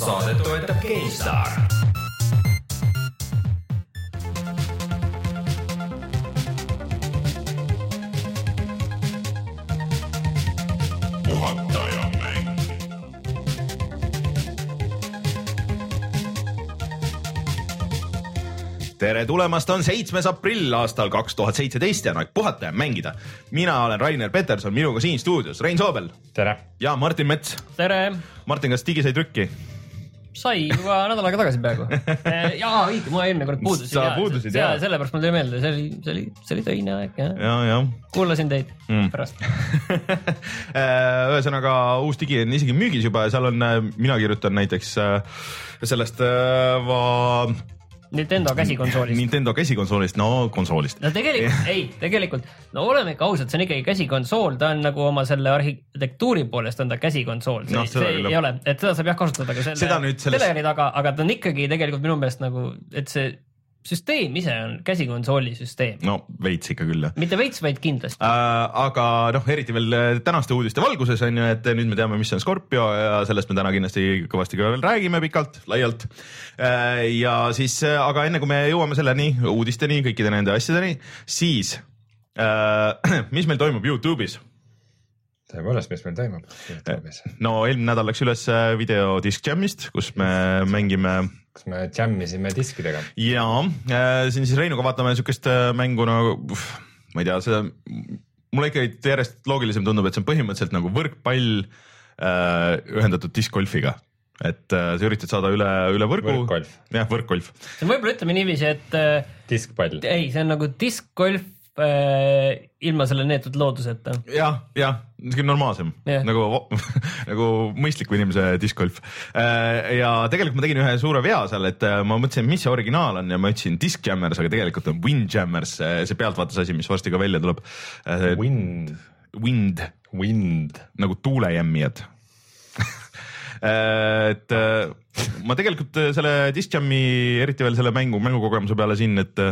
saadet toetab GameStar. tere tulemast, on seitsmes aprill aastal kaks tuhat seitseteist ja on aeg puhata ja mängida. mina olen Rainer Peterson, minuga siin stuudios Rein Soobel tere! ja Martin Mets. tere! Martin, kas digi sai trükki? Sai juba nädal aega tagasi peaaegu. jaa, õige, ma eelmine kord puudusin. sa puudusid ja, ja. sellepärast mul tuli meelde, see oli, see oli, see oli töine aeg jah. ja, ja. kuulasin teid mm. pärast ühesõnaga uus digi on isegi müügis juba ja seal on, mina kirjutan näiteks äh, sellest va Nintendo käsikonsoolist. Nintendo käsikonsoolist, no konsoolist. no tegelikult ei, tegelikult no oleme ikka ausad, see on ikkagi käsikonsool, ta on nagu oma selle arhitektuuri poolest on ta käsikonsool, see, no, see ei ole, et seda saab jah kasutada ka selle teleri taga, aga ta on ikkagi tegelikult minu meelest nagu, et see süsteem ise on käsikonsooli süsteem. no veits ikka küll jah. mitte veits, vaid kindlasti äh,. aga noh, eriti veel äh, tänaste uudiste valguses on ju, et nüüd me teame, mis on Scorpio ja sellest me täna kindlasti kõvasti ka veel räägime pikalt, laialt äh,. ja siis, äh, aga enne kui me jõuame selleni, uudisteni, kõikide nende asjadeni, siis äh, mis meil toimub Youtube'is tõepoolest, mis meil toimub Youtube'is? no eelmine nädal läks üles äh, video Disc Jamist, kus me mängime. Kus me jammisime diskidega. ja äh, siin siis Reinuga vaatame siukest äh, mängu nagu, ma ei tea, seda, mulle ikka järjest loogilisem tundub, et see on põhimõtteliselt nagu võrkpall äh, ühendatud diskgolfiga et äh, sa üritad saada üle, üle võrgu. võrkgolf. jah, võrkgolf. see on võib-olla ütleme niiviisi, et äh,. diskpall. ei, see on nagu diskgolf äh, ilma selle neetud looduseta ja,. jah, jah, niisugune normaalsem yeah. nagu nagu mõistliku inimese discgolf äh,. ja tegelikult ma tegin ühe suure vea seal, et äh, ma mõtlesin, mis see originaal on ja ma ütlesin Disc Jammers, aga tegelikult on Windjammers, see pealtvaates asi, mis varsti ka välja tuleb äh,. Wind. Wind. Wind. nagu tuulejämmijad äh, et äh, ma tegelikult selle Disc Jammi, eriti veel selle mängu, mängukogemuse peale siin, et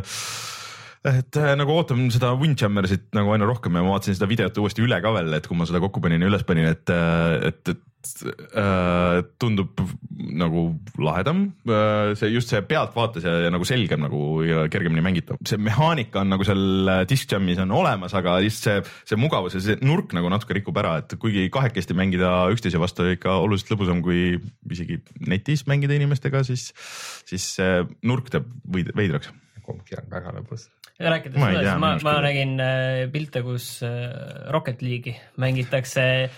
et äh, nagu ootan seda Windjammersit nagu aina rohkem ja ma vaatasin seda videot uuesti üle ka veel, et kui ma seda kokku panin ja üles panin, et, äh, et, et äh, tundub nagu lahedam äh,. see just see pealtvaates ja, ja nagu selgem nagu ja kergemini mängitav, see mehaanika on nagu seal Disc Jamis on olemas, aga just see, see mugavus ja see nurk nagu natuke rikub ära, et kuigi kahekesti mängida üksteise vastu ikka oluliselt lõbusam kui isegi netis mängida inimestega, siis, siis see nurk teeb veidraks kumbki on väga lõbus. rääkides sellest, ma, ma nägin äh, pilte, kus äh, Rocket League'i mängitakse äh,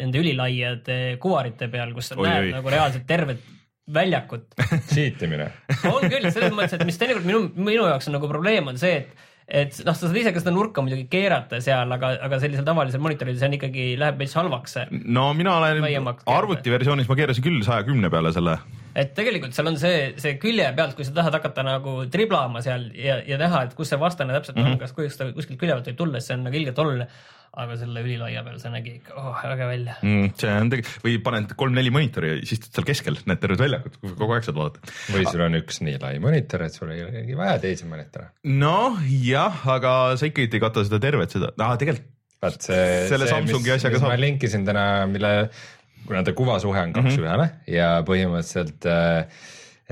nende ülilaiade kuvarite peal, kus sa näed nagu reaalselt tervet väljakut cheatimine on küll, selles mõttes, et mis teinekord minu, minu jaoks on nagu probleem on see, et et noh, sa saad ise ka seda nurka muidugi keerata seal, aga, aga sellisel tavalisel monitoril see on ikkagi, läheb veits halvaks. no mina olen arvutiversioonis, ma keerasin küll saja kümne peale selle et tegelikult seal on see, see külje pealt, kui sa tahad hakata nagu triblama seal ja, ja näha, et kus see vastane täpselt mm -hmm. on, kas kuidas ta kuskilt külje pealt võib tulla, siis see on nagu ilgelt oluline aga selle ülilaia peal see nägi ikka oh, äge välja mm,. see on tegelikult, või paned kolm-neli monitori ja siis istud seal keskel, näed tervet väljakut, kogu aeg saad vaadata. või sul on üks nii lai monitor, et sul ei olegi vaja teisi monitore. noh, jah, aga sa ikkagi ei kata seda tervet seda ah,, tegelikult. vaat see, selle see, Samsungi asjaga saab. ma linkisin täna, mille kuna ta kuvasuhe on kaks mm -hmm. ühele ja põhimõtteliselt äh,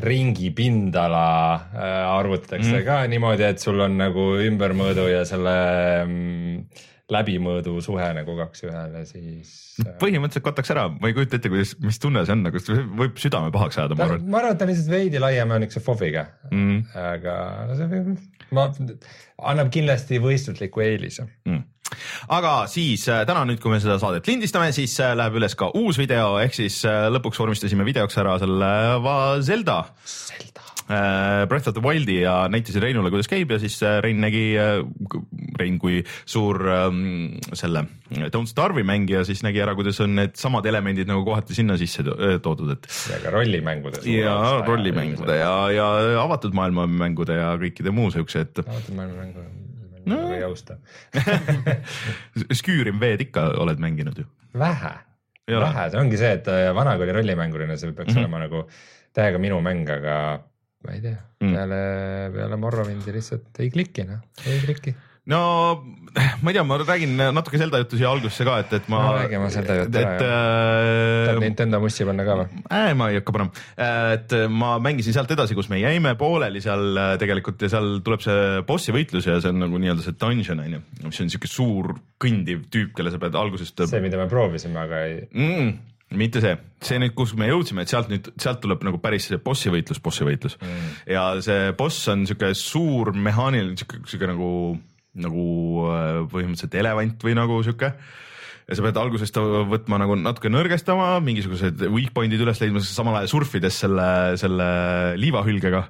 ringi pindala äh, arvutatakse mm ka niimoodi, et sul on nagu ümbermõõdu ja selle mm, läbimõõdu suhe nagu kaks ühele, siis äh.... põhimõtteliselt kataks ära, ma ei kujuta ette, kuidas, mis tunne see on, nagu võib südame pahaks ajada, ma arvan. ma arvan, et ta on lihtsalt veidi laiem ja niisuguse foviga mm, -hmm. aga no see võib, ma, annab kindlasti võistlusliku eelise mm aga siis äh, täna nüüd, kui me seda saadet lindistame, siis äh, läheb üles ka uus video, ehk siis lõpuks vormistasime videoks ära selle Zelda. Zelda. Breath of the Wildi ja näitasin Reinule, kuidas käib ja siis Rein nägi, Rein kui suur ähm, selle Don't Starve'i mängija, siis nägi ära, kuidas on needsamad elemendid nagu kohati sinna sisse toodud, et. ja ka rollimängude. ja rollimängude ja, ja avatud maailma mängude ja kõikide muu siukse, et. avatud maailma mängu no. ei austa Skyrim V-d ikka oled mänginud ju? vähe, vähe, see ongi see, et äh, vanakooli rollimängurina see peaks mm -hmm. olema nagu täiega minu mäng, aga ma ei tea mm., peale, peale Morrowindi lihtsalt ei kliki noh, ei kliki no ma ei tea, ma räägin natuke Zelda juttu siia algusesse ka, et, et ma no,. räägime Zelda juttu ära. et äh, Nintendo mussi panna ka või? äh,. ma ei hakka panema, et ma mängisin sealt edasi, kus me jäime pooleli seal äh, tegelikult ja seal tuleb see bossi võitlus ja see on nagu nii-öelda see dungeon on ju, mis on siuke suur kõndiv tüüp, kelle sa pead algusest see, mida me proovisime, aga ei, mm,. Mitte see, see nüüd, kus me jõudsime, et sealt nüüd, sealt tuleb nagu päris see bossi võitlus, bossi võitlus. Mm. ja see boss on siuke suur mehaaniline, siuke, siuke nagu, nagu äh, põhimõtteliselt elevant või nagu siuke ja sa pead algusest võtma nagu natuke nõrgestama, mingisugused weak point'id üles leidma, samal ajal surfides selle, selle liivahülgega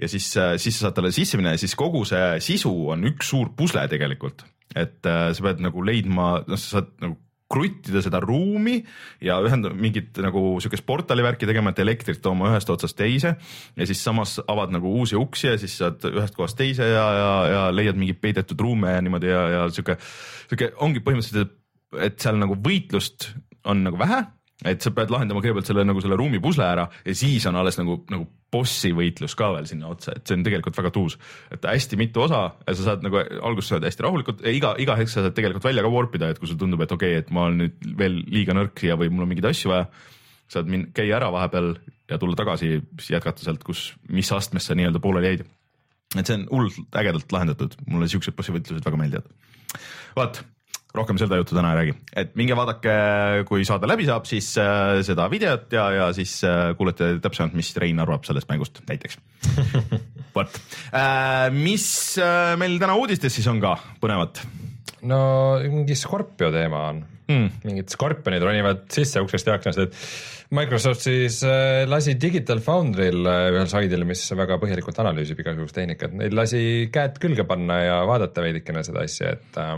ja siis, siis sa saad talle sisse minna ja siis kogu see sisu on üks suur pusle tegelikult, et äh, sa pead nagu leidma, noh, sa saad nagu kruttida seda ruumi ja ühendada mingit nagu siukest portali värki tegema, et elektrit tooma ühest otsast teise. Ja siis samas avad nagu uusi uksi ja siis saad ühest kohast teise ja, ja, ja leiad mingeid peidetud ruume ja niimoodi ja, ja sihuke, sihuke ongi põhimõtteliselt, et seal nagu võitlust on nagu vähe, et sa pead lahendama kõigepealt selle nagu selle ruumi pusle ära ja siis on alles nagu, nagu bossi võitlus ka veel sinna otsa, et see on tegelikult väga tuus, et hästi mitu osa ja sa saad nagu alguses sa oled hästi rahulikult, iga, iga hetk sa saad tegelikult välja ka warp ida, et kui sulle tundub, et okei okay,, et ma olen nüüd veel liiga nõrk siia või mul on mingeid asju vaja, saad min-, käia ära vahepeal ja tulla tagasi, siis jätkata sealt, kus, mis astmes sa nii-öelda pooleli jäid. et see on hullult ägedalt lahendatud, mulle siuksed bossi võitlused väga meeldivad. vot rohkem seda juttu täna ei räägi, et minge vaadake, kui saade läbi saab, siis äh, seda videot ja, ja siis äh, kuulete täpsemalt, mis Rein arvab sellest mängust näiteks. vot äh,, mis äh, meil täna uudistes siis on ka põnevat no mingi Scorpio teema on hmm.? mingid skorpionid ronivad sisse uksest ja aknast, et Microsoft siis äh, lasi Digital Foundry'l äh, ühel saidil, mis väga põhjalikult analüüsib igasugust tehnikat, neil lasi käed külge panna ja vaadata veidikene seda asja, et äh,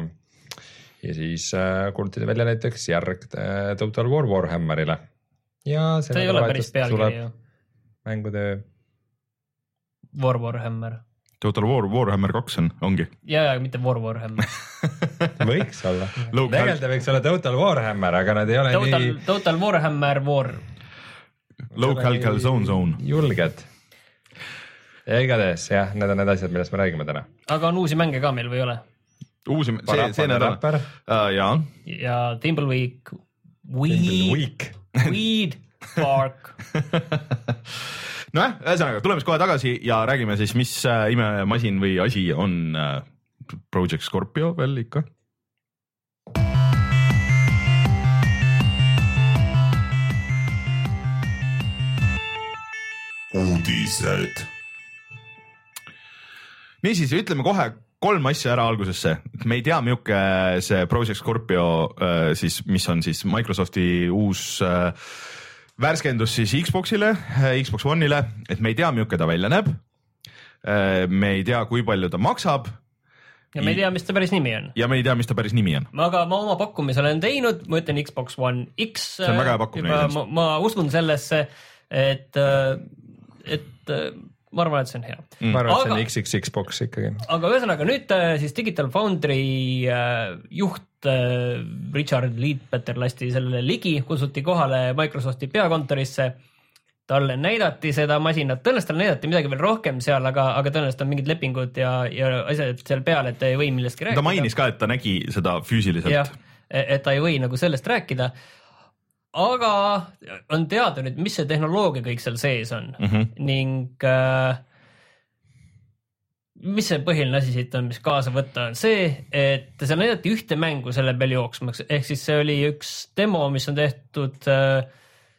ja siis äh, kuulutati välja näiteks järg äh, Total War Warhammerile. ja see ei ole päris pealkiri ju, mängude War Warhammer. Total War Warhammer kaks on, ongi. ja, ja mitte War Warhammer. võiks olla tegelikult ta võiks olla Total Warhammer, aga nad ei ole Total nii, Total Warhammer War. Local Calzone Zone. julged. ja igatahes jah, need on need asjad, millest me räägime täna. aga on uusi mänge ka meil või ei ole? uusi, see, see nädal uh,, jaa ja Thimbleweed, Weed, Week. Weed Park. nojah, ühesõnaga tuleme siis kohe tagasi ja räägime siis, mis äh, imemasin või asi on äh, Project Scorpio veel ikka. uudised. niisiis, ütleme kohe kolm asja ära algusesse, me ei tea, milline see Project Scorpio äh, siis, mis on siis Microsofti uus äh, värskendus siis Xbox'ile, Xbox One'ile, et me ei tea, milline ta välja näeb. me ei tea, kui palju ta maksab ja me ei tea, mis ta päris nimi on. ja me ei tea, mis ta päris nimi on. aga ma oma pakkumise olen teinud, ma ütlen Xbox One X. See on väga hea pakkumine ma, ma uskun sellesse, et, et ma arvan, et see on hea mm.. ma arvan, et see Aga- on XXX box ikkagi. aga ühesõnaga nüüd äh, siis Digital Foundry äh, juht äh, Richard Leadbetter lasti sellele ligi, kutsuti kohale Microsofti peakontorisse. talle näidati seda masinat, tõenäoliselt talle näidati midagi veel rohkem seal, aga, aga tõenäoliselt on mingid lepingud ja, ja asjad seal peal, et ei või millestki rääkida. ta mainis ka, et ta nägi seda füüsiliselt jah, et ta ei või nagu sellest rääkida. Aga on teada nüüd, mis see tehnoloogia kõik seal sees on mm. -hmm. ning äh, mis see põhiline asi siit on, mis kaasa võtta, on see, et seal näidati ühte mängu selle peal jooksmaks, ehk siis see oli üks demo, mis on tehtud äh,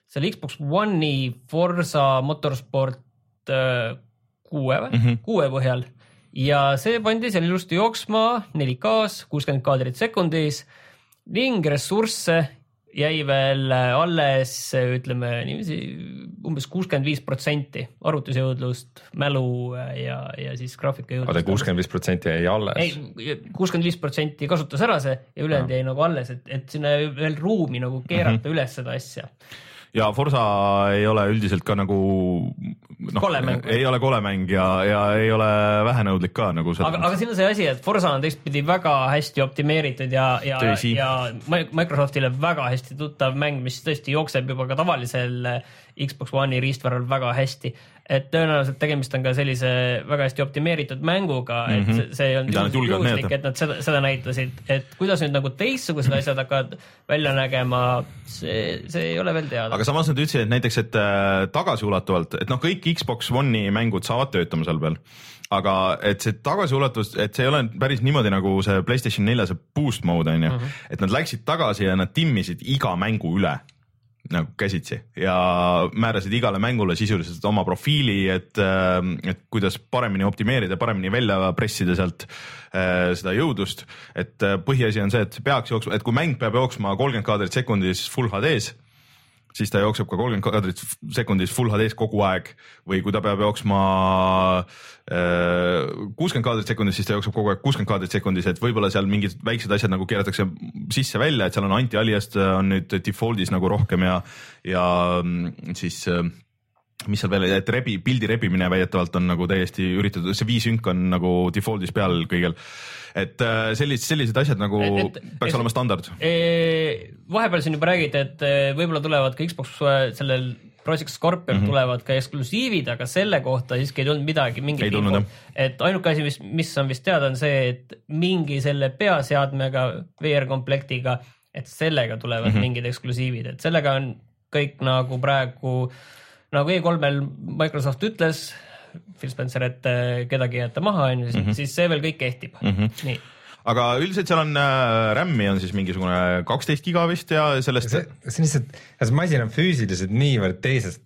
selle Xbox One'i Forsa Motorsport äh, kuue või mm. -hmm. kuue põhjal ja see pandi seal ilusti jooksma 4K-s, kuuskümmend kaadrit sekundis ning ressursse jäi veel alles, ütleme niiviisi umbes kuuskümmend viis protsenti arvutusjõudlust, mälu ja, ja siis graafikajõudlust. oota, kuuskümmend viis protsenti jäi alles. ei, kuuskümmend viis protsenti kasutas ära see ja ülejäänud jäi nagu alles, et, et sinna veel ruumi nagu keerata mm -hmm. üles seda asja. Ja Forsa ei ole üldiselt ka nagu noh ei ole kole mäng ja, ja ei ole vähenõudlik ka nagu seda. aga, aga siin on see asi, et Forsa on teistpidi väga hästi optimeeritud ja, ja, ja Mi- Microsoftile väga hästi tuttav mäng, mis tõesti jookseb juba ka tavalisel eh, Xbox One'i riistvaral väga hästi. et tõenäoliselt tegemist on ka sellise väga hästi optimeeritud mänguga, et Mhm. see, see ei olnud juhuslik, et nad seda, seda näitasid, et kuidas nüüd nagu teistsugused asjad hakkavad välja nägema, see, see ei ole veel teada. aga samas nad ütlesid, et näiteks, et äh, tagasiulatuvalt, et noh, kõik Xbox One'i mängud saavad töötama seal peal. aga et see tagasiulatus, et see ei ole päris niimoodi nagu see Playstation nelja see boost mode on ju, et nad läksid tagasi ja nad timmisid iga mängu üle nagu käsitsi ja määrasid igale mängule sisuliselt oma profiili, et, et kuidas paremini optimeerida, paremini välja pressida sealt äh, seda jõudlust. et äh, põhiasi on see, et see peaks jooksma, et kui mäng peab jooksma kolmkümmend kaadrit sekundis full HD-s, siis ta jookseb ka kolmkümmend kaadrit sekundis full HD-s kogu aeg. või kui ta peab jooksma kuuskümmend kaadrit sekundis, siis ta jookseb kogu aeg kuuskümmend kaadrit sekundis, et võib-olla seal mingid väiksed asjad nagu keeratakse sisse-välja, et seal on anti-aliast on nüüd default'is nagu rohkem ja, ja mm, siis äh, mis seal veel, et rebi, pildi rebimine väidetavalt on nagu täiesti üritatud, see viisünk on nagu default'is peal kõigil. et äh, sellised, sellised asjad nagu Et- et- peaks et- olema standard. vahepeal siin juba räägiti, et eh, võib-olla tulevad ka Xbox äh, sellel Project Scorpion mm -hmm. tulevad ka eksklusiivid, aga selle kohta siiski ei tulnud midagi, mingit tulnud, et ainuke asi, mis, mis on vist teada, on see, et mingi selle peaseadmega, VR-komplektiga, et sellega tulevad mm. -hmm. mingid eksklusiivid, et sellega on kõik nagu praegu, nagu E3-l Microsoft ütles, Phil Spencer, et eh, kedagi ei jäeta maha, on ju, Mhm. siis see veel kõik kehtib mm. -hmm. nii aga üldiselt seal on äh, RAM-i on siis mingisugune kaksteist giga vist ja sellest see, see on lihtsalt, see masin on füüsiliselt niivõrd teisest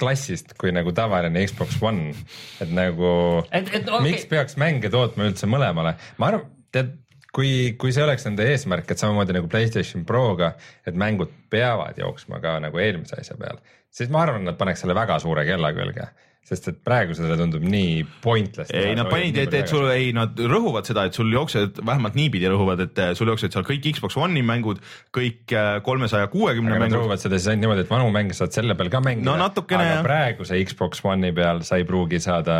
klassist kui nagu tavaline Xbox One, et nagu et, et okay. miks peaks mänge tootma üldse mõlemale, ma arvan, tead, kui, kui see oleks nende eesmärk, et samamoodi nagu Playstation Proga, et mängud peavad jooksma ka nagu eelmise asja peal, siis ma arvan, nad paneks selle väga suure kella külge sest et praegu see tundub nii pointless. ei, nad panid, et, et sul ei, nad rõhuvad seda, et sul jooksevad, vähemalt niipidi rõhuvad, et eh, sul jooksevad seal kõik Xbox One'i mängud, kõik eh, kolmesaja kuuekümne mängud. rõhuvad seda siis ainult niimoodi, et vanu mänge saad selle peal ka mängida. No aga praeguse Xbox One'i peal sa ei pruugi saada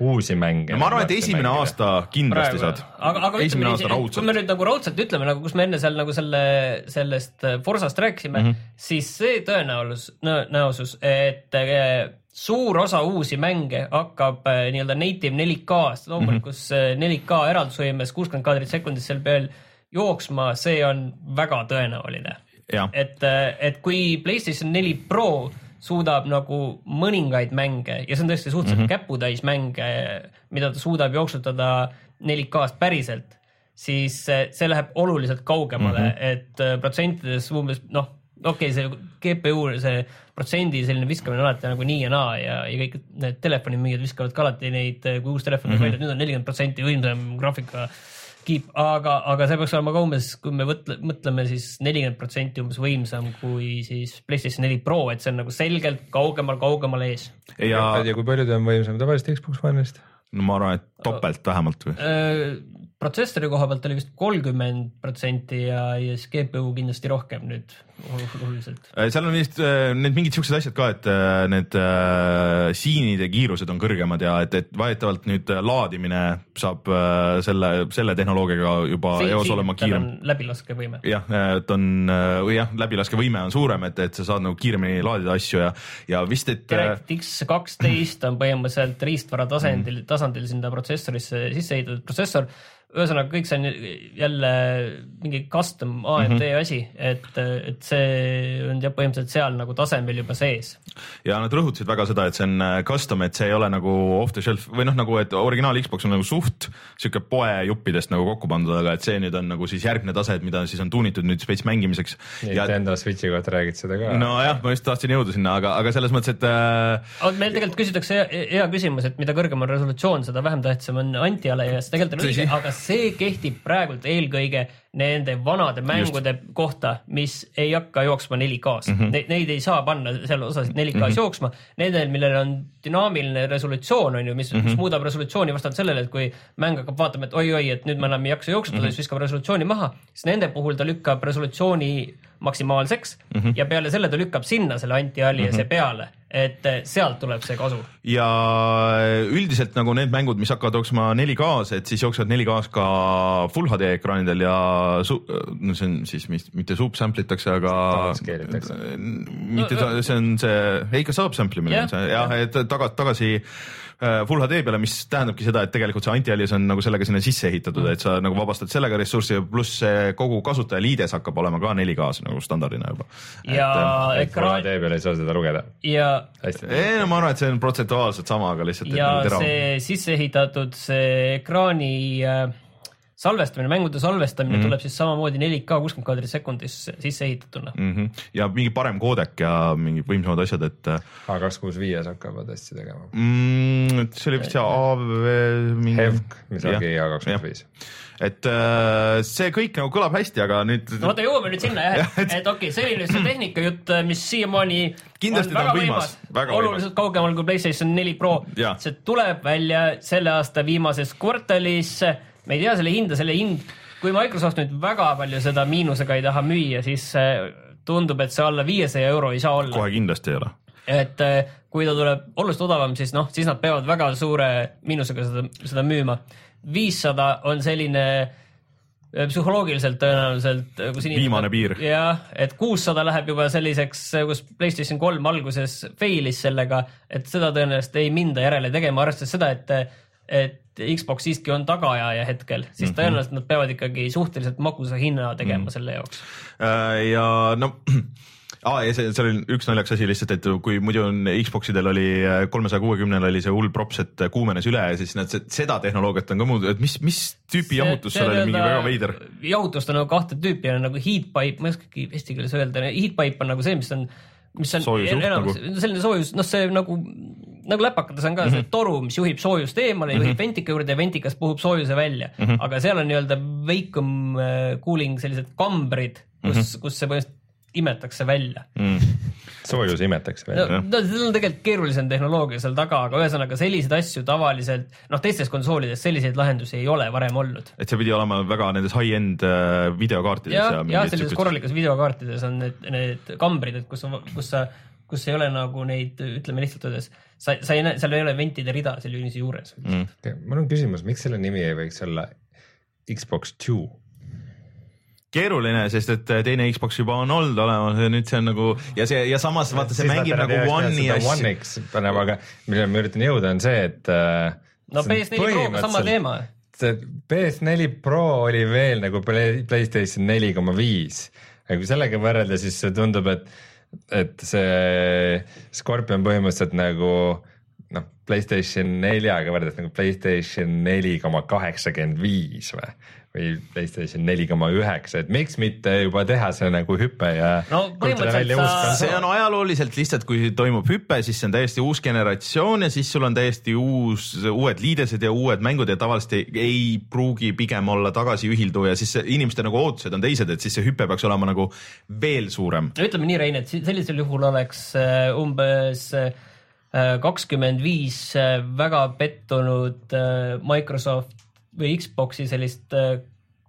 uusi mänge. no ma arvan, et esimene mängida. aasta kindlasti Praegu, saad. aga, aga esimene ütleme aasta nii, kui raudselt me nüüd nagu raudselt ütleme nagu, kus me enne seal nagu selle, sellest äh, Forsast rääkisime mm. -hmm. siis see tõenäosus, tõenäosus, et äh, suur osa uusi mänge hakkab äh, nii-öelda native 4K-st, loomulikus Mhm. mm -hmm. 4K eraldusvõimes kuuskümmend kaadrit sekundis seal peal jooksma, see on väga tõenäoline. Et, et kui PlayStation 4 Pro suudab nagu mõningaid mänge ja see on tõesti suhteliselt mm -hmm. käputäis mänge, mida ta suudab jooksutada 4K-st päriselt, siis see, läheb oluliselt kaugemale mm, -hmm. et äh, protsentides umbes noh, okei okay,, see GPU see protsendi selline viskamine on alati nagu nii ja naa ja, ja kõik need telefonimüüjad viskavad ka alati neid, kui uus telefon tuleb mm -hmm. välja, et nüüd on nelikümmend protsenti võimsam graafika kiip, aga, aga see peaks olema ka umbes, kui me võtle, mõtleme siis nelikümmend protsenti umbes võimsam kui siis PlayStation neli Pro, et see on nagu selgelt kaugemal, kaugemal ees. ja, ja kui palju ta on võimsam tavalisest Xbox One'ist? no ma arvan, et topelt vähemalt või? protsessori koha pealt oli vist kolmkümmend protsenti ja, ja siis GPU kindlasti rohkem nüüd oluliselt. seal on vist äh, need mingid siuksed asjad ka, et äh, need äh, siinide kiirused on kõrgemad ja et, et väidetavalt nüüd äh, laadimine saab äh, selle, selle tehnoloogiaga juba eos olema kiirem. läbilaskevõime. jah, et on või jah, läbilaskevõime on suurem, et, et sa saad nagu kiiremini laadida asju ja, ja vist, et. DirectX kaksteist on põhimõtteliselt riistvara tasandil, tasandil sinna protsessorisse sisse ehitatud protsessor ühesõnaga kõik see on jälle mingi custom AMD mm -hmm. asi, et, et see on jah, põhimõtteliselt seal nagu tasemel juba sees. ja nad rõhutasid väga seda, et see on äh, custom, et see ei ole nagu off the shelf või noh, nagu et originaal Xbox on nagu suht sihuke poejuppidest nagu kokku pandud, aga et see nüüd on nagu siis järgmine tase, et mida siis on tuunitud nüüd veits mängimiseks. Nintendo ja... Switchi kohta räägid seda ka. nojah, ma just tahtsin jõuda sinna, aga, aga selles mõttes, et äh.... aga meil tegelikult küsitakse hea, hea küsimus, et mida kõrgem on resolutsioon, seda vähem tähtsam on anti-ala ja see tegelikult on õige, aga see kehtib praegult eelkõige nende vanade mängude Just. kohta, mis ei hakka jooksma 4K-s mm. -hmm. Neid, neid ei saa panna seal osasid 4K-s mm -hmm. jooksma. Nendel, millel on dünaamiline resolutsioon, on ju, mis mm, -hmm. mis muudab resolutsiooni vastavalt sellele, et kui mäng hakkab vaatama, et oi-oi, et nüüd ma enam ei jaksa jooksutada mm, -hmm. siis viskab resolutsiooni maha, siis nende puhul ta lükkab resolutsiooni maksimaalseks mm -hmm. ja peale selle ta lükkab sinna selle anti-aliase mm -hmm. peale et eh, sealt tuleb see kasu. ja üldiselt nagu need mängud, mis hakkavad jooksma 4K-s, et siis jooksevad 4K-s ka full HD ekraanidel ja su- no see on siis mis, mitte subsample itakse, aga mitte ta, see on see, ei ikka saab sample imine on see jah, et taga, tagasi äh, full HD peale, mis tähendabki seda, et tegelikult see anti-alias on nagu sellega sinna sisse ehitatud, et sa nagu vabastad sellega ressurssi, pluss see kogu kasutajaliides hakkab olema ka 4K-s nagu standardina juba. ja Full ekraan HD peal ei saa seda lugeda. ja, ei no ma arvan, et see on protsentuaalselt sama, aga lihtsalt. ja see sisse ehitatud see ekraani äh, salvestamine, mängude salvestamine mm -hmm. tuleb siis samamoodi 4K kuuskümmend kaadrit sekundis sisse ehitatuna. mm. -hmm. ja mingi parem koodek ja mingid võimsamad asjad, et H265-s hakkavad hästi tegema. mm, et see oli vist see AV mingi. HEVC, mis ongi H265. et äh, see kõik nagu kõlab hästi, aga nüüd no vaata, jõuame nüüd sinna jah, et- et, okei okay,, see oli nüüd see tehnika jutt, mis siiamaani Kindlasti ta on võimas, väga oluliselt kaugemal kui Playstation neli Pro see tuleb välja selle aasta viimases kvartalis. Me ei tea selle hinda, selle hind, kui Microsoft nüüd väga palju seda miinusega ei taha müüa, siis äh, tundub, et see alla viiesaja euro ei saa olla. kohe kindlasti ei ole. et äh, kui ta tuleb oluliselt odavam, siis noh, siis nad peavad väga suure miinusega seda, seda müüma. viissada on selline äh, psühholoogiliselt tõenäoliselt, kus inimesed Viimane piir. jah, et kuussada läheb juba selliseks, kus Playstation kolm alguses fail'is sellega, et seda tõenäoliselt ei minda järele tegema, arvestades seda, et et Xbox siiski on tagaajaja hetkel, siis tõenäoliselt nad peavad ikkagi suhteliselt magusa hinna tegema mm. selle jaoks. Äh, ja no Aa, ja see, seal oli üks naljakas asi lihtsalt, et kui muidu on Xboxidel oli kolmesaja kuuekümnel oli see hull props, et kuumenes üle ja siis nad se- seda tehnoloogiat on ka muud, et mis, mis tüüpi jahutus seal oli, mingi väga veider. jahutust on nagu kahte tüüpi, on nagu heat pipe, ma ei oskagi eesti keeles öelda, heat pipe on nagu see, mis on, mis on Soojusjuht enamus nagu., selline soojus, noh, see nagu, nagu läpakates on ka mm -hmm. see toru, mis juhib soojust eemale, juhib mm -hmm. ventika juurde ja ventikas puhub soojuse välja mm, -hmm. aga seal on nii-öelda veikum äh, cooling sellised kambrid, kus mm, -hmm. kus see põhimõtteliselt imetakse välja Mm. soojus imetakse no, välja. no seal on tegelikult keerulisem tehnoloogia seal taga, aga ühesõnaga selliseid asju tavaliselt noh, teistes konsoolides selliseid lahendusi ei ole varem olnud. et see pidi olema väga nendes high-end äh, videokaartides ja, ja, ja mingid sellises korralikus videokaartides on need, need kambrid, et kus, kus sa, kus ei ole nagu neid, ütleme lihtsalt öeldes, sa, sa ei näe, seal ei ole ventide rida seal ülise juures mm.. mul on küsimus, miks selle nimi ei võiks olla Xbox Two? keeruline, sest et teine Xbox juba on olnud olemas ja nüüd see on nagu ja see ja samas vaata, see mängib nagu One'i asju. One X panema, aga millele ma üritan jõuda, on see, et. no PS4 Proga sama teema. see PS4 Pro oli veel nagu Play- Playstation neli koma viis, aga kui sellega võrrelda, siis see tundub, et, et see Scorpion põhimõtteliselt nagu Playstation neljaga võrreldes nagu Playstation neli koma kaheksakümmend viis või, või Playstation neli koma üheksa, et miks mitte juba teha see nagu hüpe ja No sa- see on ajalooliselt lihtsalt, kui toimub hüpe, siis see on täiesti uus generatsioon ja siis sul on täiesti uus, uued liidesed ja uued mängud ja tavaliselt ei, ei pruugi pigem olla tagasiühilduv ja siis inimeste nagu ootused on teised, et siis see hüpe peaks olema nagu veel suurem. ütleme nii, Rein, et sellisel juhul oleks äh, umbes kakskümmend viis väga pettunud äh, Microsoft või Xbox'i sellist äh,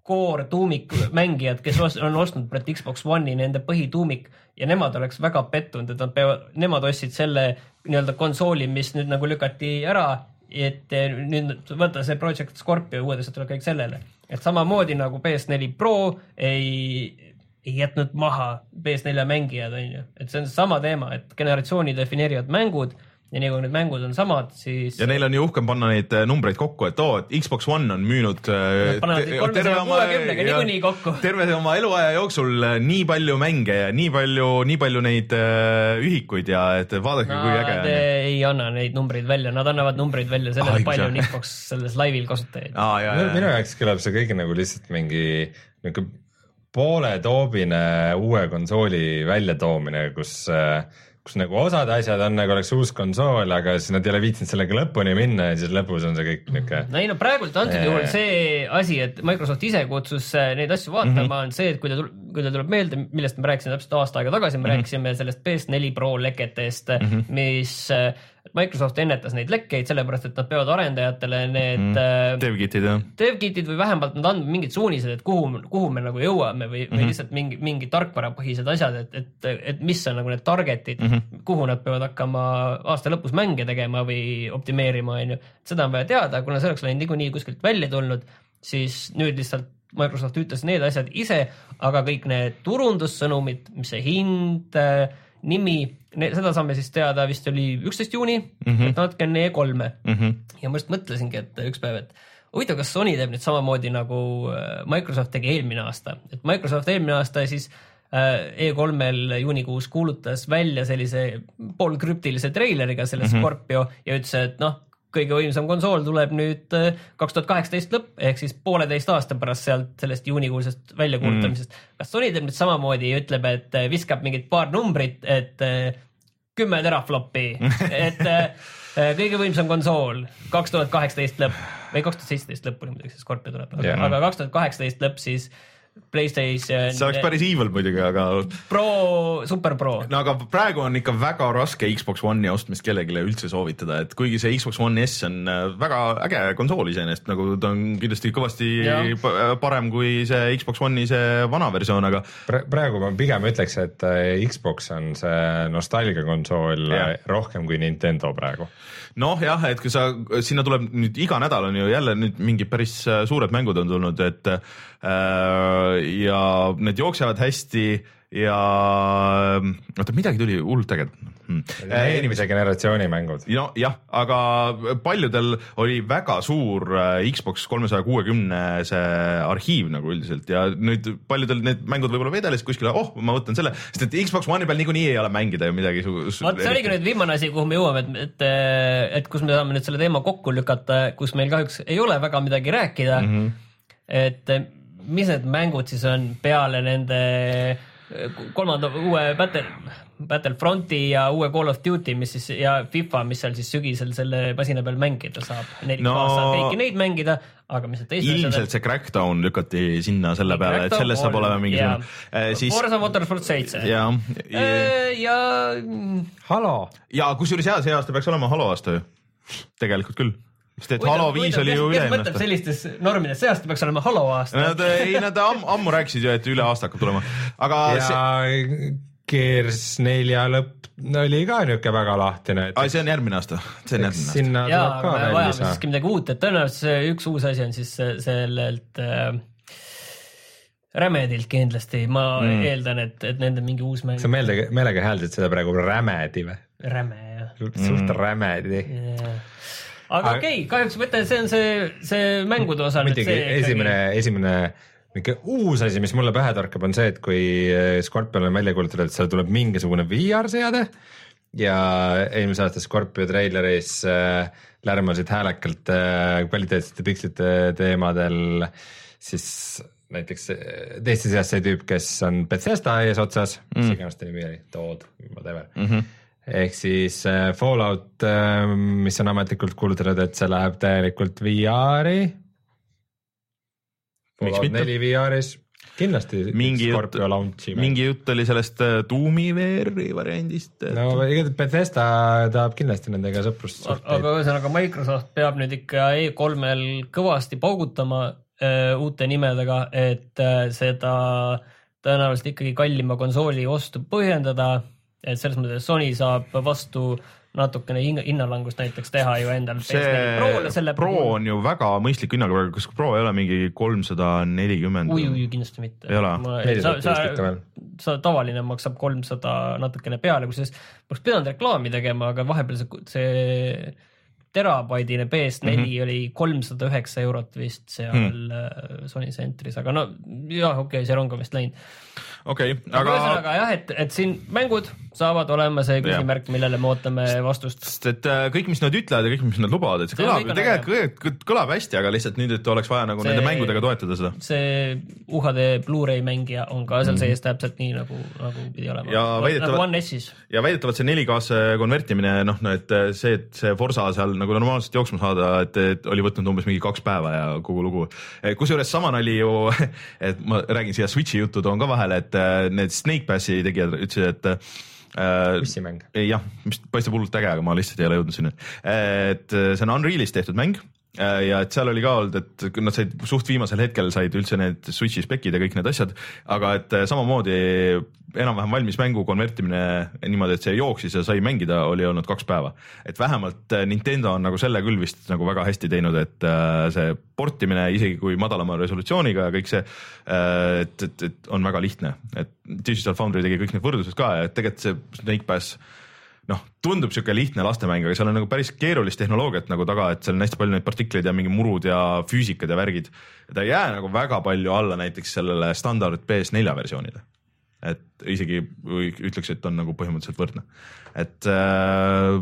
core tuumikmängijat, kes on ostnud praegu Xbox One'i, nende põhituumik ja nemad oleks väga pettunud, et nad peavad, nemad ostsid selle nii-öelda konsooli, mis nüüd nagu lükati ära, et nüüd võtta see Project Scorpio uuesti tuleb kõik sellele, et samamoodi nagu PS4 Pro ei ei jätnud maha PS4 mängijad, onju, et see on seesama teema, et generatsiooni defineerivad mängud ja nii kui need mängud on samad, siis ja neil on ju uhkem panna neid äh, numbreid kokku, et oo, et Xbox One on müünud äh, terve oma- 360-ga ja- niikuinii kokku. terve oma eluaja jooksul äh, nii palju mänge ja nii palju, nii palju neid äh, ühikuid ja et vaadake, kui äge on. ei anna neid numbreid välja, nad annavad numbreid välja sellele Ah,, palju on. Xbox selles laivil kasutajaid. ja, minu minu ja, jaoks kõlab see kõik nagu lihtsalt mingi niuke pooletoobine uue konsooli väljatoomine, kus, kus nagu osad asjad on nagu oleks uus konsool, aga siis nad ei ole viitsinud sellega lõpuni minna ja siis lõpus on see kõik niuke. no ei no praegult antud juhul see asi, et Microsoft ise kutsus äh, neid asju vaatama mm, -hmm. on see, et kui ta, kui teil tuleb meelde, millest me rääkisime täpselt aasta aega tagasi, me mm -hmm. rääkisime sellest PS4 Pro leketest mm, -hmm. mis äh, Microsoft ennetas neid lekkeid sellepärast, et nad peavad arendajatele need mm. DevKitid jah. DevKitid või vähemalt nad andma mingid suunised, et kuhu, kuhu me nagu jõuame või mm, -hmm. või lihtsalt mingi, mingi tarkvarapõhised asjad, et, et, et mis on nagu need target'id mm, -hmm. kuhu nad peavad hakkama aasta lõpus mänge tegema või optimeerima, on ju. seda on vaja teada, kuna see oleks läinud niikuinii kuskilt välja tulnud, siis nüüd lihtsalt Microsoft ütles need asjad ise, aga kõik need turundussõnumid, mis see hind äh,, nimi, seda saame siis teada vist oli üksteist juuni mm, -hmm. et natuke enne E3-e mm. -hmm. ja ma just mõtlesingi, et üks päev, et huvitav, kas Sony teeb nüüd samamoodi nagu äh, Microsoft tegi eelmine aasta, et Microsoft eelmine aasta siis äh, E3-l juunikuus kuulutas välja sellise poolkrüptilise treileriga selle mm -hmm. Scorpio ja ütles, et noh, kõige võimsam konsool tuleb nüüd äh, kaks tuhat kaheksateist lõpp ehk siis pooleteist aasta pärast sealt sellest juunikuusest väljakuulutamisest mm.. kas Sony teeb nüüd samamoodi ja ütleb, et äh, viskab mingid paar numbrit, et äh, kümme teraflopi, et kõige võimsam konsool kaks tuhat kaheksateist lõpp või kaks tuhat seitseteist lõpp oli muidugi see Scorpio tuleb yeah., aga kaks tuhat kaheksateist lõpp siis Playstation. see oleks päris evil muidugi, aga. Pro, super pro. no aga praegu on ikka väga raske Xbox One'i ostmist kellelegi üldse soovitada, et kuigi see Xbox One S on äh, väga äge konsool iseenesest, nagu ta on kindlasti kõvasti ja. parem kui see Xbox One'i see vana versioon, aga pra. praegu ma pigem ütleks, et äh, Xbox on see nostalgiakonsool rohkem kui Nintendo praegu noh, jah, et kui sa, sinna tuleb nüüd iga nädal on ju jälle nüüd mingid päris äh, suured mängud on tulnud, et äh, ja need jooksevad hästi ja oota, midagi tuli hullult ägedat. Eelmise generatsiooni mängud. no jah, aga paljudel oli väga suur äh, Xbox kolmesaja kuuekümne see arhiiv nagu üldiselt ja nüüd paljudel need mängud võib-olla vedelesid kuskile, oh, ma võtan selle, sest et Xbox One'i peal niikuinii ei ole mängida ju midagi. vot see oligi nüüd viimane asi, kuhu me jõuame, et, et, et kus me saame nüüd selle teema kokku lükata, kus meil kahjuks ei ole väga midagi rääkida mm. -hmm. et mis need mängud siis on peale nende kolmanda uue Battle, Battlefronti ja uue Call of Duty, mis siis ja FIFA, mis seal siis sügisel selle masina peal mängida saab. neli no, aastat kõiki neid mängida, aga mis need teised ilmselt asjad... see Crackdown lükati sinna selle peale, et sellest saab olema mingisugune äh,. Siis... Forza Motorsport seitse. ja, ja... Äh, ja... Halo. ja kusjuures jaa, see aasta peaks olema Halo aasta ju, tegelikult küll sest et Halo viis oli ju üle-eelmine aasta. sellistes normides, see aasta peaks olema Halo aasta. Nad ei, nad am, ammu rääkisid ju, et üle aasta hakkab tulema, aga. ja see... Gears nelja lõpp oli ka niuke väga lahtine et.... see on järgmine aasta, see on järgmine aasta. sinna ja, tuleb ka veel lisa. siiski midagi uut, et tõenäoliselt see üks uus asi on siis sellelt äh, Rämedilt kindlasti, ma mm. eeldan, et, et nende mingi uus mäng. sa meelega, meelega hääldasid seda praegu Rämedi või? Räme jah. suht mm. Rämedi yeah aga okei okay,, kahjuks ma ütlen, see on see, see mängude osa. muidugi esimene, esimene niisugune uus asi, mis mulle pähe torkab, on see, et kui äh, Scorpion on välja kuulutatud, et seal tuleb mingisugune VR-seade ja eelmise aasta Scorpio treileris äh, lärmasid häälekalt äh, kvaliteetsete pikslite teemadel, siis näiteks äh, teiste seas see tüüp, kes on Bethesda eesotsas mm., mis iganes ta nimi oli, Todd, whatever mm. -hmm ehk siis äh, Fallout, mis on ametlikult kuulutatud, et see läheb täielikult VR-i. Fallout neli VR-is, kindlasti. mingi jutt, mingi jutt oli sellest äh, Doomi VR-i variandist et.... no igatahes Bethesda tahab kindlasti nendega sõprust. aga ühesõnaga Microsoft peab nüüd ikka E3-l kõvasti paugutama äh, uute nimedega, et äh, seda tõenäoliselt ikkagi kallima konsooli ostu põhjendada et selles mõttes Sony saab vastu natukene hinnalangust näiteks teha ju endal. see Pro puhul. on ju väga mõistliku hinnaga kas Pro ei ole mingi kolmsada nelikümmend? ui, ui, kindlasti mitte. ei ole? sa, sa, sa tavaline maksab kolmsada natukene peale, kusjuures oleks pidanud reklaami tegema, aga vahepeal see, see terabaidine PS4 mm -hmm. oli kolmsada üheksa eurot vist seal mm. Sony Centris, aga no jah, okei okay,, see rong on vist läinud okei okay,, aga. ühesõnaga jah, et, et siin mängud saavad olema see küsimärk, millele me ootame vastust. sest et äh, kõik, mis nad ütlevad ja kõik, mis nad lubavad, et see, see kõlab, tegelikult kõlab hästi, aga lihtsalt nüüd, et oleks vaja nagu see, nende mängudega toetada seda. see UHD Blu-ray mängija on ka seal mm sees täpselt nii nagu, nagu pidi olema. nagu One S-is. ja väidetavalt see 4K-sse konvertimine, noh, no et see, et see Forsa seal nagu normaalselt jooksma saada, et, et oli võtnud umbes mingi kaks päeva ja kogu lugu. kusjuures sama nali ju, et ma räägin siia Switch'i juttu toon ka vahele, et et äh, need Snake Passi tegijad ütlesid, et bussimäng. jah, mis paistab hullult äge, aga ma lihtsalt ei ole jõudnud sinna. et äh, see on Unrealis tehtud mäng äh, ja et seal oli ka olnud, et nad said suht viimasel hetkel said üldse need switch'i spekid ja kõik need asjad, aga et äh, samamoodi enam-vähem valmis mängu konvertimine niimoodi, et see jooksis ja sai mängida, oli olnud kaks päeva. et vähemalt äh, Nintendo on nagu selle küll vist nagu väga hästi teinud, et äh, see portimine isegi kui madalama resolutsiooniga ja kõik see, et, et, et on väga lihtne, et Digital Foundry tegi kõik need võrdlused ka ja tegelikult see Snake Pass noh, tundub sihuke lihtne lastemäng, aga seal on nagu päris keerulist tehnoloogiat nagu taga, et seal on hästi palju neid partikleid ja mingi murud ja füüsikad ja värgid. ta ei jää nagu väga palju alla näiteks sellele standard PS4 versioonile. et isegi ütleks, et on nagu põhimõtteliselt võrdne, et äh,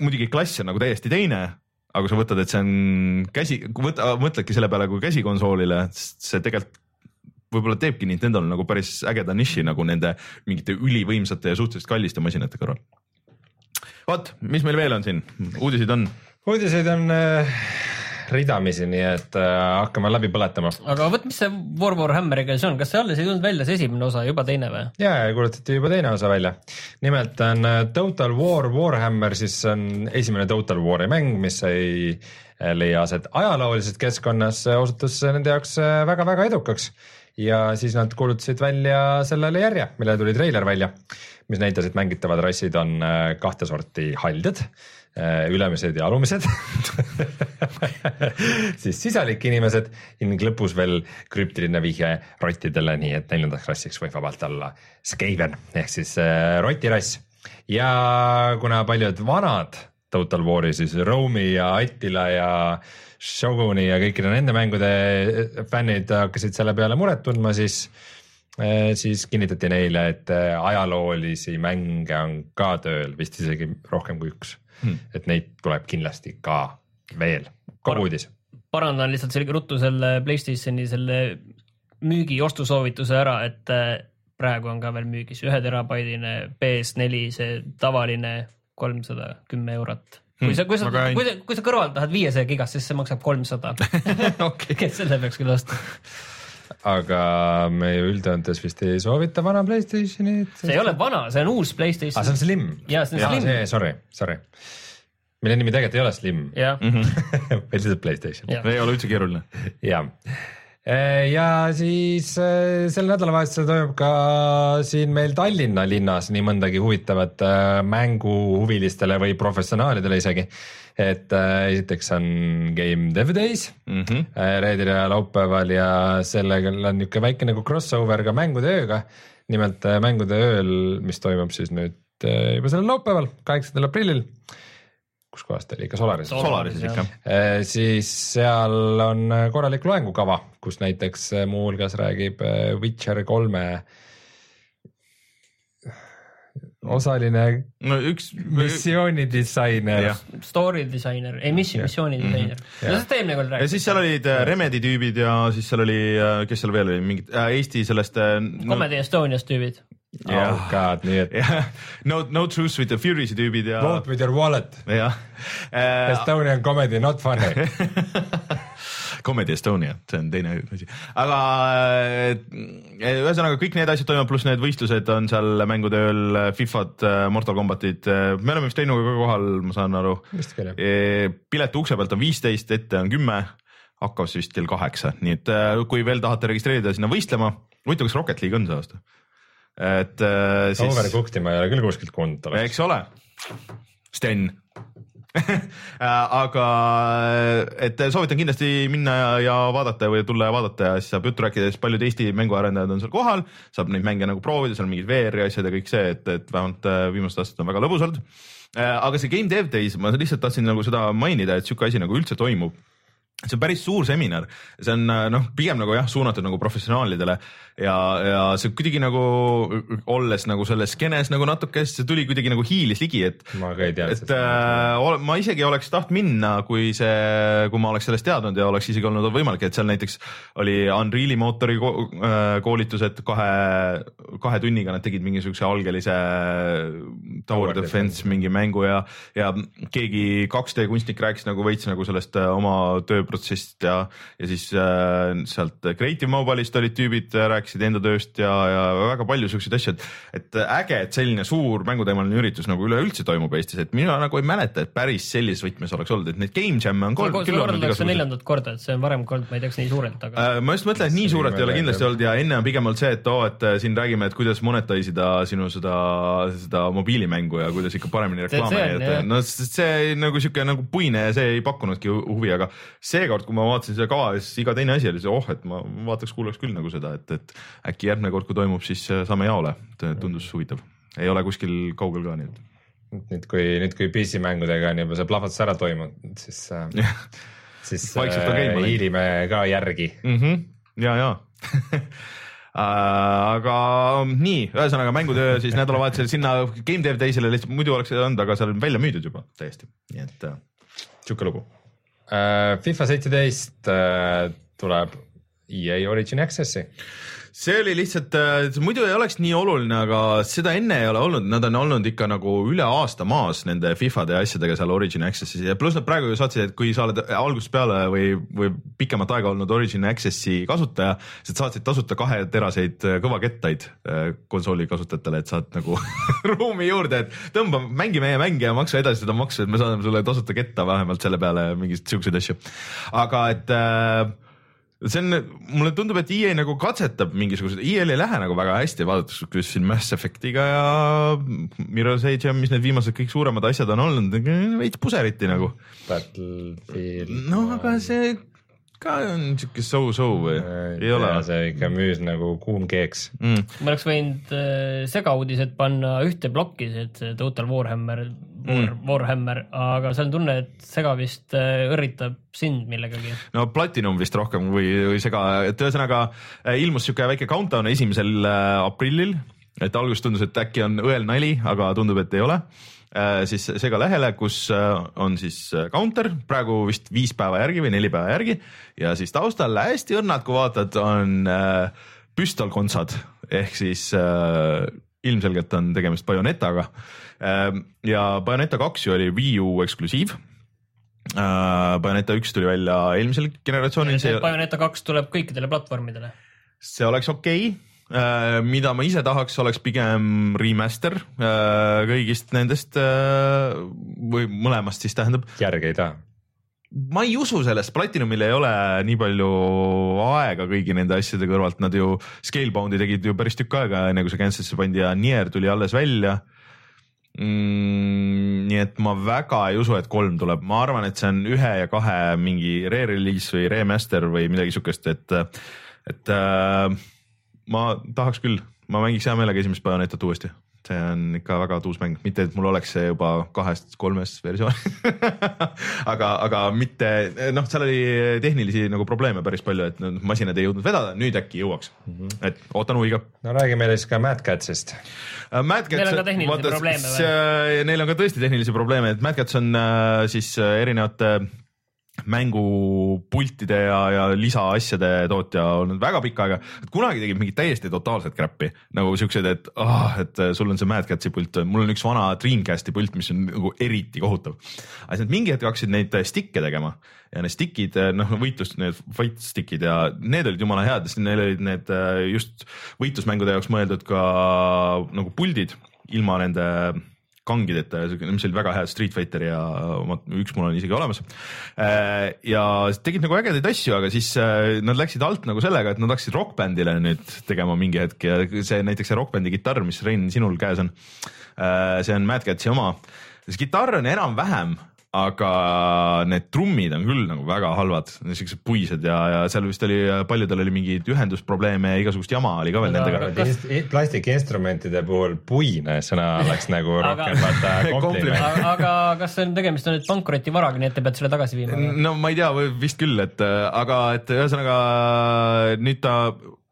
muidugi klass on nagu täiesti teine, aga kui sa võtad, et see on käsi, võta, mõtledki selle peale kui käsikonsoolile, see tegelikult võib-olla teebki Nintendo'l nagu päris ägeda niši nagu nende mingite ülivõimsate ja suhteliselt kalliste masinate kõrval. vot, mis meil veel on siin, uudiseid on? uudiseid on äh, ridamisi, nii et äh, hakkame läbi põletama. aga vot, mis see War Warhammeriga siis on, kas see alles ei tulnud välja, see esimene osa juba teine või? ja, ja kuulutati juba teine osa välja. nimelt on äh, Total War Warhammer, siis on esimene Total War'i mäng, mis sai äh, leia aset ajaloolises keskkonnas, osutus nende jaoks äh, väga-väga edukaks. Ja siis nad kuulutasid välja sellele järje, millele tuli treiler välja, mis näitas, et mängitavad rassid on äh, kahte sorti haldjad, ülemised ja alumised siis sisalik inimesed ning lõpus veel krüptiline vihje rottidele, nii et neljandaks rassiks võib vabalt olla Skaven ehk siis äh, rotirass. ja kuna paljud vanad Total War'i siis Rome'i ja Attila ja Shoguni ja kõikide nende mängude fännid hakkasid selle peale muret tundma, siis siis kinnitati neile, et äh, ajaloolisi mänge on ka tööl, vist isegi rohkem kui üks hmm.. et neid tuleb kindlasti ka veel, kogu uudis. parandan lihtsalt selge ruttu selle Playstationi selle müügi ostusoovituse ära, et praegu on ka veel müügis ühe terabaidine PS4, see tavaline kolmsada kümme eurot. Kui Hmm, sa, kui sa, väga hästi. kui sa, kui sa kõrvalt tahad viiesaja gigast, siis see maksab kolmsada. okei, kes selle peaks küll ostma? aga me ju üldjoontes vist ei soovita vana Playstationit. see ei ole vana, see on uus aa, Playstation see on. Slim. Jaa, see on Slim. see, sorry, sorry. mille nimi tegelikult ei ole Slim, vaid lihtsalt Playstation. ei ole üldse keeruline. jah. Ja siis äh, sel nädalavahetusel toimub ka siin meil Tallinna linnas nii mõndagi huvitavat äh, mänguhuvilistele või professionaalidele isegi. et esiteks on Game Dev Days Mm -hmm. reedel ja laupäeval ja sellega on niisugune väike nagu crossover ka mängude ööga. nimelt mängude ööl, mis toimub siis nüüd juba sellel laupäeval, kaheksandal aprillil. Kus kohas ta oli, ikka Solaris? Solarises ikka. Eh, siis seal on korralik loengukava, kus näiteks eh, muuhulgas räägib Witcher kolme osaline no üks, missioonidisainer Jah.. Story disainer, ei missi, missiooni disainer. no sellest eelmine kord ja rääkis. siis seal olid äh, Remedi tüübid ja siis seal oli, kes seal veel oli, mingid äh, Eesti sellest äh, no, Comedy Estonias tüübid. Oh god, nii et jah, No, No Truth with the Furies'i tüübid ja, vote with your wallet, jah äh. Estonian comedy not funny. Comedy Estonia, see on teine asi, aga äh, ühesõnaga kõik need asjad toimuvad, pluss need võistlused on seal mängude ööl, Fifad, Mortal Combatid, me oleme vist Reinuga ka kohal, ma saan aru. vist küll jah. pileti ukse pealt on viisteist, ette on kümme, hakkas vist kell kaheksa, nii et äh, kui veel tahate registreerida sinna võistlema, huvitav, kas Rocket League on see aasta? Et äh, siis, Overcookedi ma ei ole küll kuskilt kuulnud eks ole, Sten. Aga et soovitan kindlasti minna ja, ja vaadata või tulla ja vaadata ja siis saab juttu rääkida, sest paljud Eesti mänguarendajad on seal kohal, saab neid mänge nagu proovida, seal mingid VR-i asjad ja kõik see, et, et vähemalt äh, viimased aastad on väga lõbus olnud. aga see Game Dev Days, ma lihtsalt tahtsin nagu seda mainida, et sihuke asi nagu üldse toimub see on päris suur seminar, see on äh, noh, pigem nagu jah, suunatud nagu professionaalidele ja, ja see kuidagi nagu olles nagu selles skeenes nagu natuke, see tuli kuidagi nagu hiilis ligi, et ma ka ei tea. et äh, ma isegi oleks tahtnud minna, kui see, kui ma oleks sellest teadnud ja oleks isegi olnud võimalik, et seal näiteks oli Unreal'i mootori äh, koolitused kahe, kahe tunniga nad tegid mingisuguse algelise Tower Defense mingi mängu ja, ja keegi 2D kunstnik rääkis nagu veits nagu sellest äh, oma tööprotsessist ja, ja siis äh, sealt Creative Mobile'ist olid tüübid, rääkisid enda tööst ja, ja väga palju siukseid asju, et, et äge, et selline suur mänguteemaline üritus nagu üleüldse toimub Eestis, et mina nagu ei mäleta, et päris sellises võtmes oleks olnud, et neid game jam'e on kolm, küll olnud igasuguseid. neljandat korda, et see on varem kord, ma ei teaks nii suurelt, aga Äh, ma just mõtlen, et nii See suurelt ei ole kindlasti olnud ja enne on pigem olnud see, et oo, et äh, siin räägime, et kuidas monetize ida sinu seda, seda mobiilimängu ja kuidas ikka paremini See- see näidata jah.. no see nagu sihuke nagu puine ja see ei pakkunudki hu- huvi, aga seekord, kui ma vaatasin seda kava, siis iga teine asi oli see, oh, et ma vaataks-kuulaks küll nagu seda, et, et äkki järgmine kord, kui toimub, siis äh, saame jaole. tundus huvitav, ei ole kuskil kaugel ka, nii et nüüd, kui nüüd, kui PC mängudega on juba see plahvatus ära toimunud, siis, siis äh, käima läinud. hiilime ka järgi. mm. -hmm. ja, ja aga nii, ühesõnaga mängutöö siis nädalavahetusel sinna Game Dev Days'ile lihtsalt muidu oleks olnud, aga seal on välja müüdud juba täiesti, nii et äh, sihuke lugu. Äh, FIFA seitseteist tuleb EA Origin Access'i. See oli lihtsalt, muidu ei oleks nii oluline, aga seda enne ei ole olnud, nad on olnud ikka nagu üle aasta maas nende Fifade ja asjadega seal Origin Access'is ja pluss nad praegu ju saatsid, et kui sa oled algusest peale või, või pikemat aega olnud Origin Access'i kasutaja, siis saatsid tasuta kaheteraseid kõvakettaid äh, konsooli kasutajatele, et saad nagu ruumi juurde, et tõmba, mängi meie mänge ja maksa edasi seda maksu, et me saadame sulle tasuta ketta vähemalt selle peale mingeid siukseid asju. aga et äh, see on, mulle tundub, et EA nagu katsetab mingisugused, EA-l ei lähe nagu väga hästi, vaadates kuidas siin Mass Effect'iga ja Mirror's Edge ja mis need viimased kõik suuremad asjad on olnud, veits puseriti nagu. Battlefield. noh, aga see ka on siuke so-so või, ei ole? see ikka müüs nagu kuum keeks. Mm. ma oleks võinud äh, segauudised panna ühte plokki, et see Total Warhammer, War, Warhammer, aga see on tunne, et sega vist äh, õrritab sind millegagi. no Platinum vist rohkem või, või sega, et ühesõnaga äh, ilmus siuke väike countdown esimesel aprillil, et alguses tundus, et äkki on õel nali, aga tundub, et ei ole siis Sega lehele, kus äh, on siis äh, counter praegu vist viis päeva järgi või neli päeva järgi ja siis taustal hästi õrnad, kui vaatad, on äh, püstolkontsad ehk siis äh, ilmselgelt on tegemist Bayonetaga äh, ja Bayoneta kaks ju oli Wii U eksklusiiv äh,. Bayoneta üks tuli välja eelmisel generatsioonil, Bayoneta kaks tuleb kõikidele platvormidele. see oleks okei okay.. Mida ma ise tahaks, oleks pigem remaster äh, kõigist nendest äh, või mõlemast siis tähendab. järge ei taha. ma ei usu sellest, Platinumil ei ole nii palju aega kõigi nende asjade kõrvalt, nad ju Scalebound'i tegid ju päris tükk aega enne kui see cancel'isse pandi ja Nier tuli alles välja mm,. nii et ma väga ei usu, et kolm tuleb, ma arvan, et see on ühe ja kahe mingi re-release või remaster või midagi siukest, et, et äh, ma tahaks küll, ma mängiks hea meelega esimest Bayonetat uuesti see on ikka väga tuus mäng, mitte et mul oleks see juba kahest kolmes versioon aga, aga mitte noh, seal oli tehnilisi nagu probleeme päris palju, et noh, masinad ei jõudnud vedada, nüüd äkki jõuaks mm. -hmm. et ootan huviga. no räägi meile siis ka Mad Catsist. Mad Cats, Neil on ka tehnilisi probleeme või? Neil on ka tõesti tehnilisi probleeme, et Mad Cats on äh, siis äh, erinevate mängupultide ja, ja lisaasjade tootja olnud väga pikka aega, kunagi tegid mingit täiesti totaalset crap'i. Nagu siuksed, et ah, et sul on see Mad Catsi pult, mul on üks vana Dreamcasti pult, mis on nagu eriti kohutav. aga siis nad mingi hetk hakkasid neid stick'e tegema. Ja need stick'id, noh võitlust, need fight stick'id ja need olid jumala head, sest neil olid need äh, just võitlusmängude jaoks mõeldud ka nagu puldid ilma nende kangideta ja siuke, mis olid väga head Street Fighter ja ma- üks mul on isegi olemas. ja tegid nagu ägedaid asju, aga siis äh, nad läksid alt nagu sellega, et nad hakkasid rokkbändile nüüd tegema mingi hetk ja see näiteks see rokkbändi kitarr, mis Rein sinul käes on, see on Mad Catsi oma. see kitarr on enam-vähem, aga need trummid on küll nagu väga halvad, siuksed puised ja, ja seal vist oli, paljudel oli mingeid ühendusprobleeme ja igasugust jama oli ka veel Aga- nendega. Kas- plastikinstrumentide puhul puine sõna oleks nagu rohkem vaata Kompliment. aga, aga kas see on tegemist on nüüd pankrotivaraga, nii et te peate selle tagasi viima? no ma ei tea, vist küll, et aga et ühesõnaga nüüd ta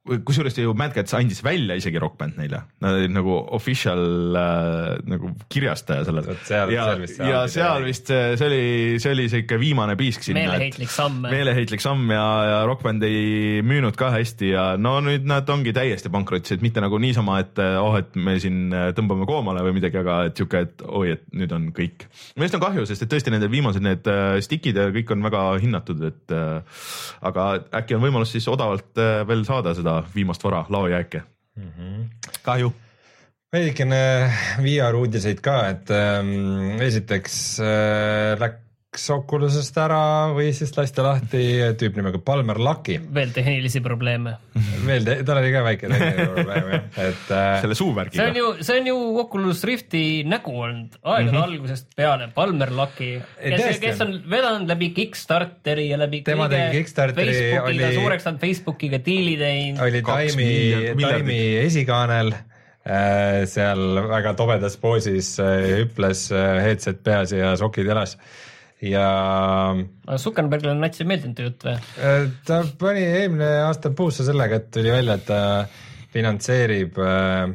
kusjuures ju Mad Cats andis välja isegi Rock Band neile, nad olid nagu official äh, nagu kirjastaja seal- ja, seal vist see ja seal vist see see oli, see oli siuke viimane piisk sinna. meeleheitlik samm. meeleheitlik samm ja, ja Rock Band ei müünud ka hästi ja no nüüd nad ongi täiesti pankrotis, et mitte nagu niisama, et oh, et me siin tõmbame koomale või midagi, aga et sihuke, et oi, et nüüd on kõik. minu arust on kahju, sest et tõesti nende viimased need äh, stick'id ja kõik on väga hinnatud, et äh, aga äkki on võimalus siis odavalt äh, veel saada seda viimast vara, laojääke mm. -hmm. kahju veidikene VR uudiseid ka, et ähm, esiteks äh, läks Oculusest ära või siis lasti lahti tüüp nimega Palmer Lucky. veel tehnilisi probleeme. veel, tal oli ka väike tehniline probleem jah, et äh, selle see suuvärgiga on. ju, see on ju Oculus Rifti nägu olnud aegade mm -hmm. algusest peale, Palmer Lucky, kes, on vedanud läbi Kickstarteri ja läbi Tema tegi Kickstarteri, Facebookiga oli- suureks saanud Facebookiga diili teinud. oli miljardit. Taimi esikaanel äh, seal väga tobedas poosis äh, hüples äh, headset peas ja sokid jalas ja Zuckerbergile on natsi meeldinud see jutt või? äh, ta pani eelmine aasta puusse sellega, et tuli välja, et ta finantseerib äh,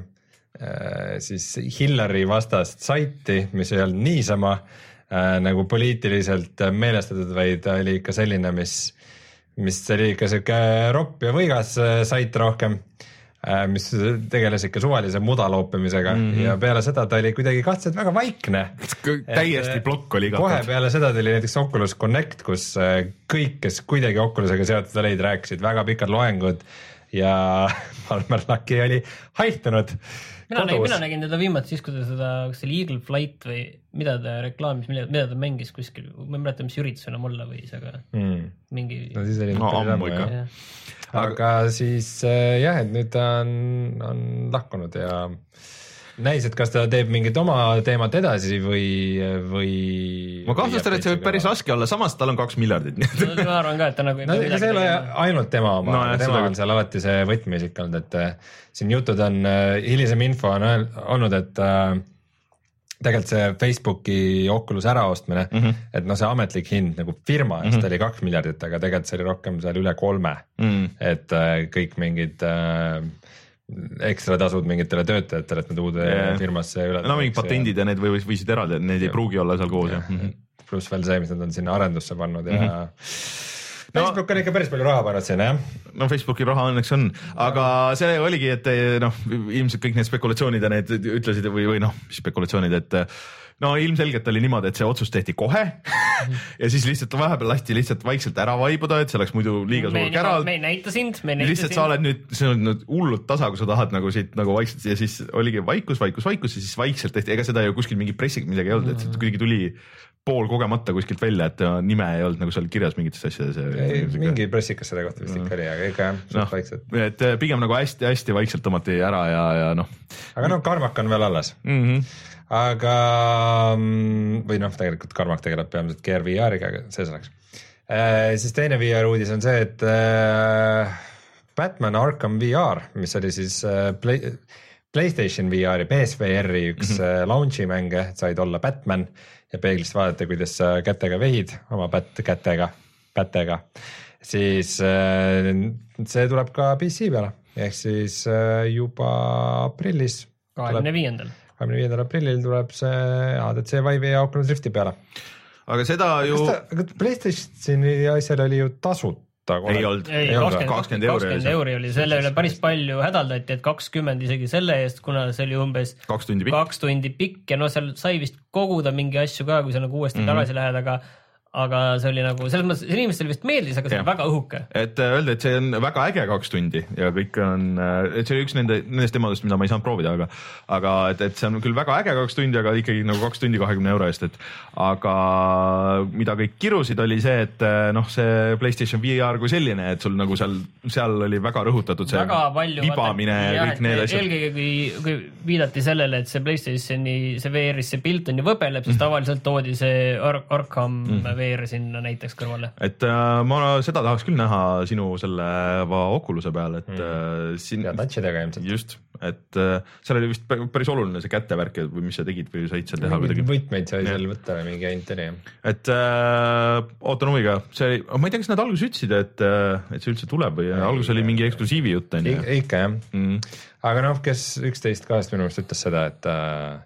äh, siis Hillary vastast saiti, mis ei olnud niisama äh, nagu poliitiliselt meelestatud, vaid ta oli ikka selline, mis, mis oli ikka sihuke ropp ja võigas äh, sait rohkem äh, mis tegeles ikka suvalise muda loopimisega mm -hmm. ja peale seda ta oli kuidagi kahtlaselt väga vaikne täiesti Et, plokk oli kohe igatahes. peale seda tuli näiteks Oculus Connect, kus äh, kõik, kes kuidagi Oculusega seotud olid, rääkisid väga pikad loengud ja Palmer Lucky oli haihtunud mina nägin, mina. nägin teda viimati siis, kui ta seda, kas see oli Eagle Flight või mida ta reklaamis, mida, mida ta mängis kuskil, ma ei mäleta, mis üritus enam olla võis, aga Mm. mingi no siis oli No ammu ikka. aga siis äh, jah, et nüüd ta on, on lahkunud ja näis, et kas ta teeb mingit oma teemat edasi või, või. ma kahtlustan, et see võib päris raske olla, samas tal on kaks miljardit, et ma arvan ka, et ta nagu ei no see ei ole ainult tema oma No no, tema on seal alati see võtmeisik olnud, et äh, siin jutud on, hilisem info on olnud, et äh, tegelikult see Facebooki Oculus äraostmine mm. -hmm. et noh, see ametlik hind nagu firma eest mm -hmm. oli kaks miljardit, aga tegelikult see oli rohkem seal üle kolme mm. et äh, kõik mingid äh, ekstra tasud mingitele töötajatele, et nad uude yeah. firmasse üle. no mingid patendid ja need või võisid eraldi, need ei pruugi olla seal koos jah. Mhm. pluss veel see, mis nad on sinna arendusse pannud ja mm. -hmm. No- Facebook on ikka päris palju raha pannud sinna jah no Facebooki raha õnneks on, aga see oligi, et noh, ilmselt kõik need spekulatsioonid ja need ütlesid või, või noh, spekulatsioonid, et no ilmselgelt oli niimoodi, et see otsus tehti kohe ja siis lihtsalt vahepeal lasti lihtsalt vaikselt ära vaibuda, et see oleks muidu liiga suur käral me ei näita sind, me ei näita lihtsalt sind. sa oled nüüd, see on nüüd hullult tasa, kui sa tahad nagu siit nagu vaikselt ja siis oligi vaikus, vaikus, vaikus ja siis vaikselt tehti, ega seda ju kuskil mingi pressing midagi ei olnud, et see kuidagi tuli poolkogemata kuskilt välja, et äh, nime ei olnud nagu seal kirjas mingites asjades. mingi pressikas selle kohta vist ikka oli, aga ikka jah, suht noh vaikselt. et äh, pigem nagu hästi-hästi vaikselt tõmmati ära ja, ja noh aga noh, Carmack on veel alles, mm -hmm. Aga mm, või noh, tegelikult Carmack tegeleb peamiselt Gear VR-iga, aga see selleks äh,. siis teine VR uudis on see, et äh, Batman Arkham VR, mis oli siis äh, Play, Playstation VR-i, PSVR-i üks mm -hmm. launch'i mänge, said olla Batman ja peeglist vaadata, kuidas sa kätega vehid oma pätt kätega, pätega, siis äh, see tuleb ka PC peale ehk siis äh, juba aprillis kahekümne viiendal. Kahekümne viiendal aprillil tuleb see ADC Vive'i ja Oculus Rifti peale. aga seda ju kas ta, aga Playstationi asjal oli ju tasuta kohe? ei olnud, kakskümmend, 20 euri oli kakskümmend euri oli, selle üle päris palju hädaldati, et kakskümmend isegi selle eest, kuna see oli umbes kaks tundi pikk. kaks tundi pikk ja no seal sai vist koguda mingi asju ka, kui sa nagu uuesti mm. -hmm. tagasi lähed, aga aga see oli nagu selles mõttes inimestele vist meeldis, aga see Jah. oli väga õhuke. et äh, öelda, et see on väga äge kaks tundi ja kõik on, et see oli üks nende, nendest teemadest, mida ma ei saanud proovida, aga aga et, et see on küll väga äge kaks tundi, aga ikkagi nagu kaks tundi kahekümne euro eest, et aga mida kõik kirusid, oli see, et äh, noh, see Playstation VR kui selline, et sul nagu seal, seal oli väga rõhutatud see väga palju. vibamine ja kõik need asjad. eelkõige kui, kui viidati sellele, et see Playstationi, see VR-is see pilt on ju võbeleb, Mhm. siis tavaliselt toodi see Ar Arkham mm -hmm. VR sinna näiteks kõrvale. et äh, ma seda tahaks küll näha sinu selle va- Oculus'e peal, et mm. äh, siin ja touch'idega ilmselt. just, et äh, seal oli vist pä- päris oluline see kätevärk või mis sa tegid või said seal teha kuidagi. võtmeid sai seal võtta või mingi ainult oli jah. et äh, ootan huviga, see oli, ma ei tea, kas nad alguses ütlesid, et, et see üldse tuleb või alguses oli mingi eksklusiivi jutt onju. ikka jah, Mm. aga noh, kes üksteist kahest minu meelest ütles seda, et äh,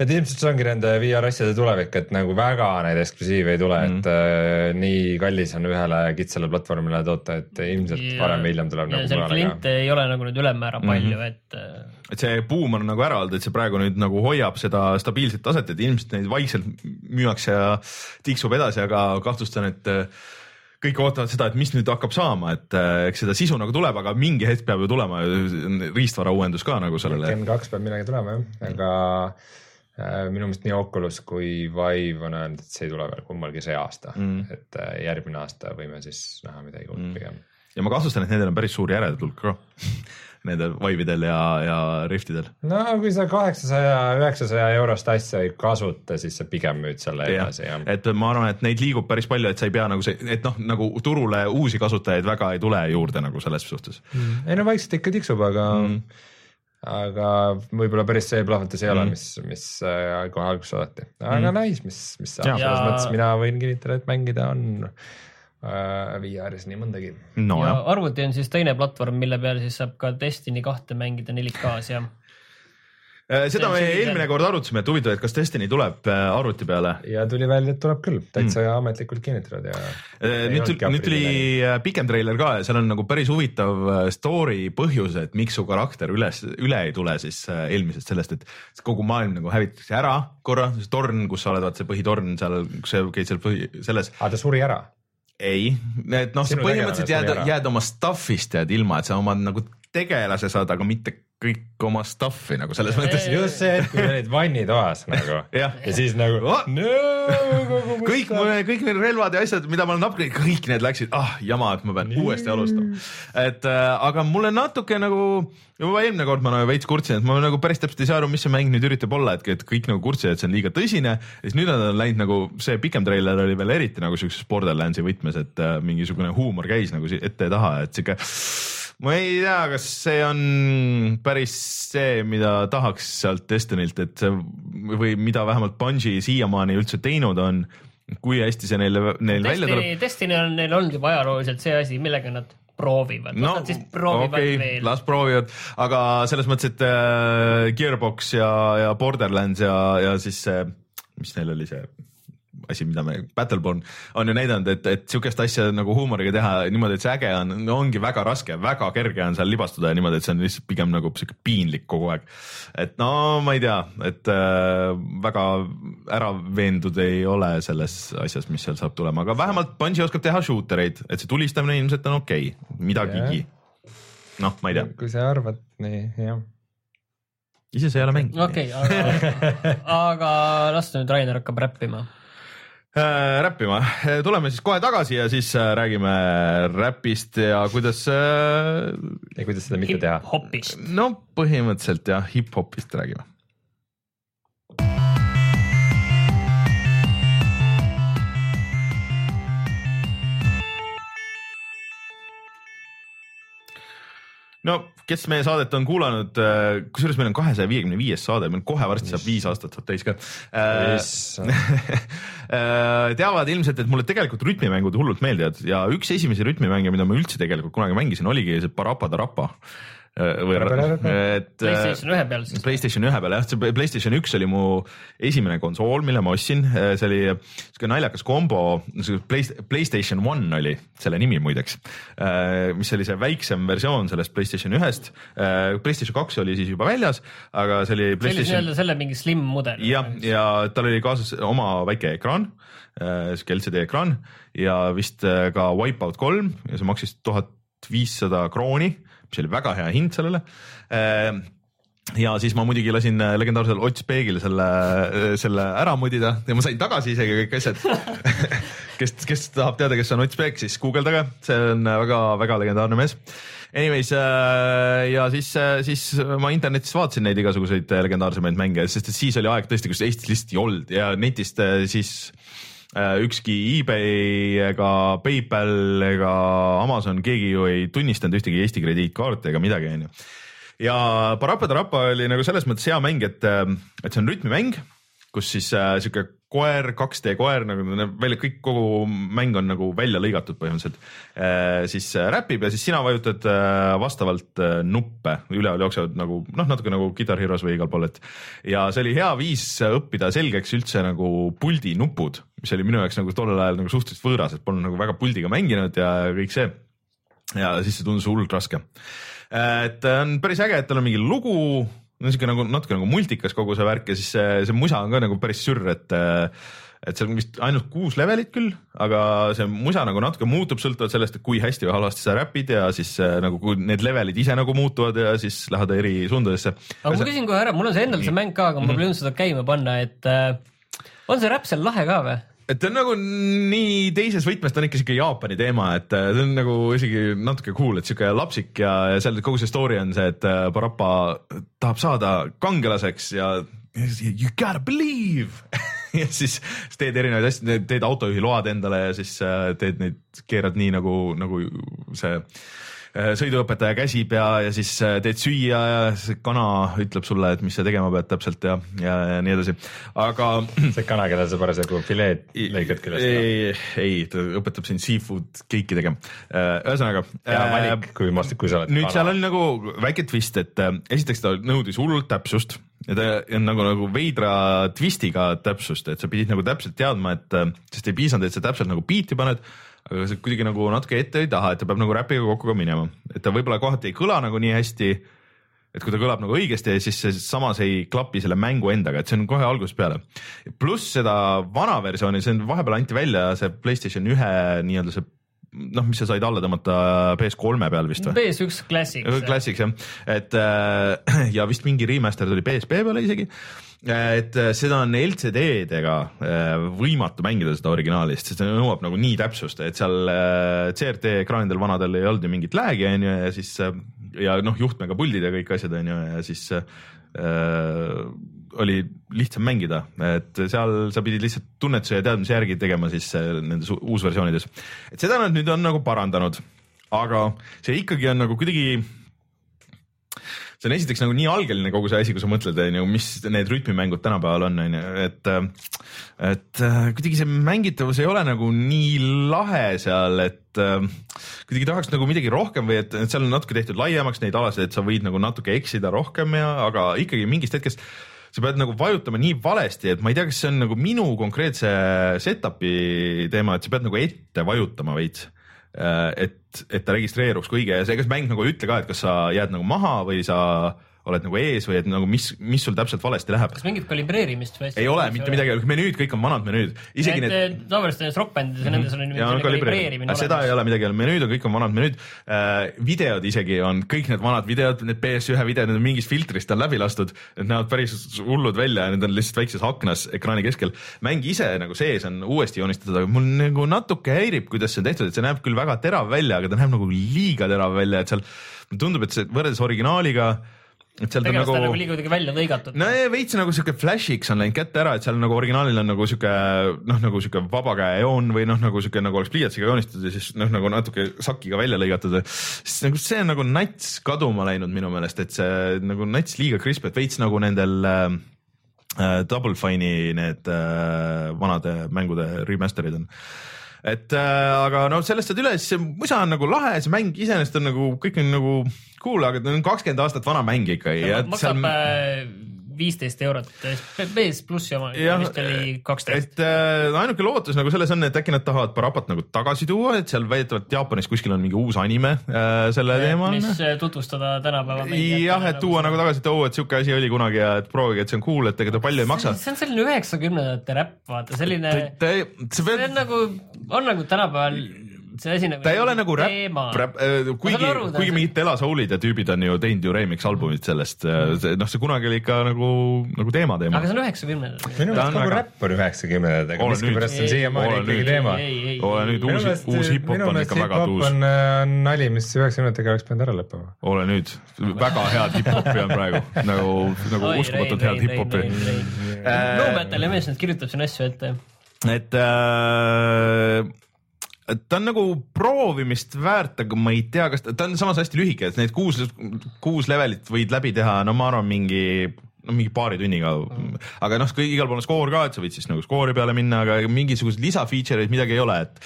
et ilmselt see ongi nende VR asjade tulevik, et nagu väga neid eksklusiive ei tule mm, -hmm. et äh, nii kallis on ühele kitsale platvormile toota, et ilmselt varem või hiljem tuleb ja nagu mujale ka. kliente ei ole nagu nüüd ülemäära palju, et äh, et see buum on nagu ära olnud, et see praegu nüüd nagu hoiab seda stabiilset taset, et ilmselt neid vaikselt müüakse ja tiksub edasi, aga kahtlustan, et äh, kõik ootavad seda, et mis nüüd hakkab saama, et äh, eks seda sisu nagu tuleb, aga mingi hetk peab ju tulema riistvara uuendus ka nagu sellele. Gen kaks peab midagi tulema jah, aga äh, minu meelest nii Oculus kui Vive on öelnud, et see ei tule veel kummalgi see aasta mm., et äh, järgmine aasta võime siis näha midagi uut mm. pigem. ja ma kahtlustan, et nendel on päris suur järeltulk ka, nendel Vive'idel ja, ja Riftidel. no kui sa kaheksasaja, üheksasaja eurost asja ei kasuta, siis sa pigem müüd selle edasi jah. et ma arvan, et neid liigub päris palju, et sa ei pea nagu see, et noh, nagu turule uusi kasutajaid väga ei tule juurde nagu selles suhtes. ei no vaikselt ikka tiksub, aga mm., aga võib-olla päris see plahvatus ei ole, mis, mis äh, kohe alguses oodati, aga mm. näis, mis, mis saab, Ja- selles mõttes mina võin kinnitada, et mängida on äh, VR-is nii mõndagi. ja nojah, arvuti on siis teine platvorm, mille peal siis saab ka Destiny kahte mängida 4K-s ja seda me eelmine kord arutasime, et huvitav, et kas Destiny tuleb äh, arvuti peale. ja tuli välja, et tuleb küll, täitsa mm. ametlikult kinnitatud ja. nüüd tuli, nüüd tuli äh, pikem treiler ka ja seal on nagu päris huvitav äh, story põhjus, et miks su karakter üles, üle ei tule siis äh, eelmisest sellest, et kogu maailm nagu hävitatakse ära korra, see torn, kus sa oled, vaat see põhitorn seal, kus sa käid seal põhi, selles aga ta suri ära. ei, et noh, sa põhimõtteliselt jääd jääd oma stuff'ist jääd ilma, et sa omad nagu tegelase saad, aga mitte kõik oma stuff'i nagu selles mõttes. just see hetk, kui sa olid vannitoas nagu Jah. ja siis nagu Oh! no, kõik, kõik need relvad ja asjad, mida ma olen upgrade, kõik need läksid, ah jama, et ma pean uuesti alustama. et äh, aga mulle natuke nagu, juba eelmine kord ma nagu veits kurtsin, et ma nagu päris täpselt ei saa aru, mis see mäng nüüd üritab olla, et, et kõik nagu kurtsid, et see on liiga tõsine. ja siis nüüd nad on läinud nagu see pikem treiler oli veel eriti nagu siukses Borderlandsi võtmes, et äh, mingisugune huumor käis nagu ette ja taha, et sihuke ma ei tea, kas see on päris see, mida tahaks sealt Destinylt, et see või mida vähemalt Bungi siiamaani üldse teinud on. kui hästi see neile, neil välja Destiny tuleb., Destiny on neil olnud juba ajalooliselt see asi, millega nad proovivad, las nad siis proovivad okay, veel. las proovivad, aga selles mõttes, et äh, Gearbox ja, ja Borderlands ja, ja siis see, mis neil oli see asi, mida me, Battleborn on ju näidanud, et, et sihukest asja nagu huumoriga teha niimoodi, et see äge on no,, ongi väga raske, väga kerge on seal libastuda ja niimoodi, et see on lihtsalt pigem nagu sihuke piinlik kogu aeg. et no ma ei tea, et äh, väga ära veendud ei ole selles asjas, mis seal saab tulema, aga vähemalt Bungi oskab teha shooter eid, et see tulistamine ilmselt on okei okay., midagigi noh, ma ei tea, kui sa arvad nii, jah. ise sa ei ole mänginud. okei okay,, aga, aga las nüüd Rainer hakkab räppima. Äh, räppima, tuleme siis kohe tagasi ja siis äh, räägime räpist ja kuidas äh, ja kuidas seda mitte teha. hopist. no põhimõtteliselt jah, hip-hopist räägime. No kes meie saadet on kuulanud, kusjuures meil on kahesaja viiekümne viies saade, meil kohe varsti saab viis aastat saab täis ka. teavad ilmselt, et mulle tegelikult rütmimängud hullult meeldivad ja üks esimesi rütmimänge, mida ma üldse tegelikult kunagi mängisin, oligi see Parappa Tarappa. Või et PlayStation ühe peal siis. Playstation ühe peal jah, see Playstation üks oli mu esimene konsool, mille ma ostsin, see oli siuke naljakas kombo, Playstation One oli selle nimi muideks, mis oli see väiksem versioon sellest Playstation ühest. Playstation kaks oli siis juba väljas, aga see oli see oli Playstation nii-öelda selle mingi slim mudel. jah, ja tal oli kaasas oma väike ekraan, sihuke LCD ekraan ja vist äh, ka Wipeout kolm ja see maksis tuhat viissada krooni, mis oli väga hea hind sellele ja siis ma muidugi lasin äh, legendaarsel Ott Speegil selle, selle ära mudida ja ma sain tagasi isegi kõik asjad. kes, kes tahab teada, kes on Ott Speeg, siis guugeldage, see on väga-väga legendaarne mees. Anyways äh, ja siis, siis ma internetis vaatasin neid igasuguseid äh, legendaarsemaid mänge, sest et siis oli aeg tõesti, kus Eestis lihtsalt ei olnud ja netist äh, siis äh, ükski eBay ega PayPal ega Amazon, keegi ju ei tunnistanud ühtegi Eesti krediitkaarti ega midagi, onju. Ja Parappa Tarappa oli nagu selles mõttes hea mäng, et, et see on rütmimäng, kus siis äh, sihuke koer, 2D koer nagu välja, kõik kogu mäng on nagu välja lõigatud põhimõtteliselt äh,. siis äh, räpib ja siis sina vajutad äh, vastavalt äh, nuppe, üleval jooksevad nagu noh, natuke nagu Guitar Heroes või igal pool, et. ja see oli hea viis õppida selgeks üldse nagu puldi nupud, mis oli minu jaoks nagu tollel ajal nagu suhteliselt võõras, et polnud nagu väga puldiga mänginud ja kõik see. ja siis see tundus hullult raske. et on päris äge, et tal on mingi lugu no sihuke nagu natuke nagu multikas kogu see värk ja siis see, see musa on ka nagu päris sürr, et et seal on vist ainult kuus levelit küll, aga see musa nagu natuke muutub sõltuvalt sellest, et kui hästi või halvasti sa räpid ja siis nagu kui need levelid ise nagu muutuvad ja siis lähed eri suundadesse. aga ma küsin kohe ära, mul on see endal see mäng ka, aga ma pole jõudnud seda käima panna, et äh, on see räpp seal lahe ka või? Et ta on nagu nii teises võtmes, ta on ikka siuke Jaapani teema, et äh, see on nagu isegi natuke cool, et siuke lapsik ja, seal kogu see story on see, et äh, Parappa tahab saada kangelaseks ja you gotta believe! Ja siis, teed erinevaid asju, teed autojuhiload endale ja siis äh, teed neid, keerad nii nagu, nagu see Äh, sõiduõpetaja käsib ja, ja siis äh, teed süüa ja see kana ütleb sulle, et mis sa tegema pead täpselt ja, ja, ja nii edasi, aga. see kana, kellel sa parasjagu fileed lõikad küljest. ei, ei, ta õpetab sind seafood cake'i tegema. Äh, ühesõnaga. hea valik, kui, kui sa oled. nüüd kana. seal oli nagu väike twist, et esiteks ta nõudis hullult täpsust ja ta on nagu, nagu veidra twistiga täpsust, et sa pidid nagu täpselt teadma, et sest ei piisanud, et sa täpselt nagu biiti paned aga see kuidagi nagu natuke ette ei taha, et ta peab nagu räpiga kokku ka minema, et ta võib-olla kohati ei kõla nagu nii hästi. et kui ta kõlab nagu õigesti, siis see samas ei klapi selle mängu endaga, et see on kohe algusest peale. pluss seda vana versiooni, see on vahepeal anti välja see Playstation ühe nii-öelda see noh, mis sa said alla tõmmata PS3 peal vist või? PS1 Classic. Classic jah, et äh, ja vist mingi remaster tuli PSP peale isegi et äh, seda on LCD-dega äh, võimatu mängida seda originaali, sest see nõuab nagu nii täpsust, et seal äh, CRT ekraanidel vanadel ei olnud ju mingit lag'i onju ja siis ja noh, juhtmega puldid ja kõik asjad onju ja siis äh, oli lihtsam mängida, et seal sa pidid lihtsalt tunnetuse ja teadmise järgi tegema siis nendes uusversioonides. et seda nad nüüd on nagu parandanud, aga see ikkagi on nagu kuidagi see on esiteks nagu nii algeline kogu see asi, kui sa mõtled, onju, mis need rütmimängud tänapäeval on, onju, et et kuidagi see mängitavus ei ole nagu nii lahe seal, et kuidagi tahaks nagu midagi rohkem või et, et seal on natuke tehtud laiemaks neid alasid, et sa võid nagu natuke eksida rohkem ja, aga ikkagi mingist hetkest sa pead nagu vajutama nii valesti, et ma ei tea, kas see on nagu minu konkreetse setup'i teema, et sa pead nagu ette vajutama veits. Äh, et, et ta registreeruks kui õige ja see, kas mäng nagu ei ütle ka, et kas sa jääd nagu maha või sa oled nagu ees või et nagu mis, mis sul täpselt valesti läheb. kas mingit kalibreerimist või? ei ole mitte midagi, menüüd, kõik on vanad menüüd. isegi need, tavaliselt nendes rokkbändides ja mhm. nendes on selline kalibreerimine. seda ei ole midagi, menüüd on, kõik on vanad menüüd äh,. videod isegi on kõik need vanad videod, need PS1 videod, need on mingist filtrist on läbi lastud, need näevad päris hullud välja ja need on lihtsalt väikses aknas ekraani keskel. mäng ise nagu sees on uuesti joonistatud, aga mul nagu natuke häirib, kuidas see on tehtud, et see näeb küll väga terav välja, aga ta näeb nagu liiga terav välja, et seal tundub, et see võrreldes originaaliga et seal ta nagu, nagu liiga kuidagi välja lõigatud. no veits nagu siuke flash'iks on läinud kätte ära, et seal nagu originaalil on nagu siuke noh, nagu siuke vabakäejoon või noh, nagu siuke nagu oleks pliiatsiga joonistatud ja siis noh, nagu natuke sakiga välja lõigatud. siis nagu see on nagu nats kaduma läinud minu meelest, et see nagu nats liiga krisp, et veits nagu nendel äh, äh Double Fine'i need äh, vanade mängude remaster'id on et äh, aga no sellest saad üle, see musa on nagu lahe, see mäng iseenesest on nagu, kõik on nagu cool, aga ta on kakskümmend aastat vana mäng ikkagi. maksab seal... Viisteist eurot, plussi oma ja, vist oli kaksteist. et äh, ainuke lootus nagu selles on, et äkki nad tahavad Parapat nagu tagasi tuua, et seal väidetavalt Jaapanis kuskil on mingi uus anime äh, selle teemal. mis äh, tutvustada tänapäeva jah, et tuua nagu tagasi, et oo, et siuke asi oli kunagi ja et proovige, et see on cool, et ega ta palju ei maksa. see on selline üheksakümnendate räpp, vaata selline. see on nagu, on nagu tänapäeval see asi nagu. ta ei ole nagu räpp, räpp, äh, kuigi, kuigi mingid Dela Soulid ja tüübid on ju teinud ju remix albumit sellest, äh, noh, see kunagi oli ikka nagu, nagu teema teema. aga see on üheksakümnendad. minu meelest kogu räpp on üheksakümnendad, aga miskipärast on siiamaani ikkagi teema. ole nüüd, uus, uus hip-hop on ikka väga tuus. on nali, mis üheksakümnendatega oleks pidanud ära lõppema. ole nüüd, väga head hip-hopi on praegu nagu, nagu uskumatult head hip-hopi. no Metal ja mees nüüd kirjutab siin asju ette. et äh, ta on nagu proovimist väärt, aga ma ei tea, kas ta, ta on samas hästi lühike, et need kuus, kuus levelit võid läbi teha, no ma arvan, mingi no mingi paari tunniga mm., aga noh, igal pool on skoor ka, et sa võid siis nagu skoori peale minna, aga mingisuguseid lisa feature eid midagi ei ole, et,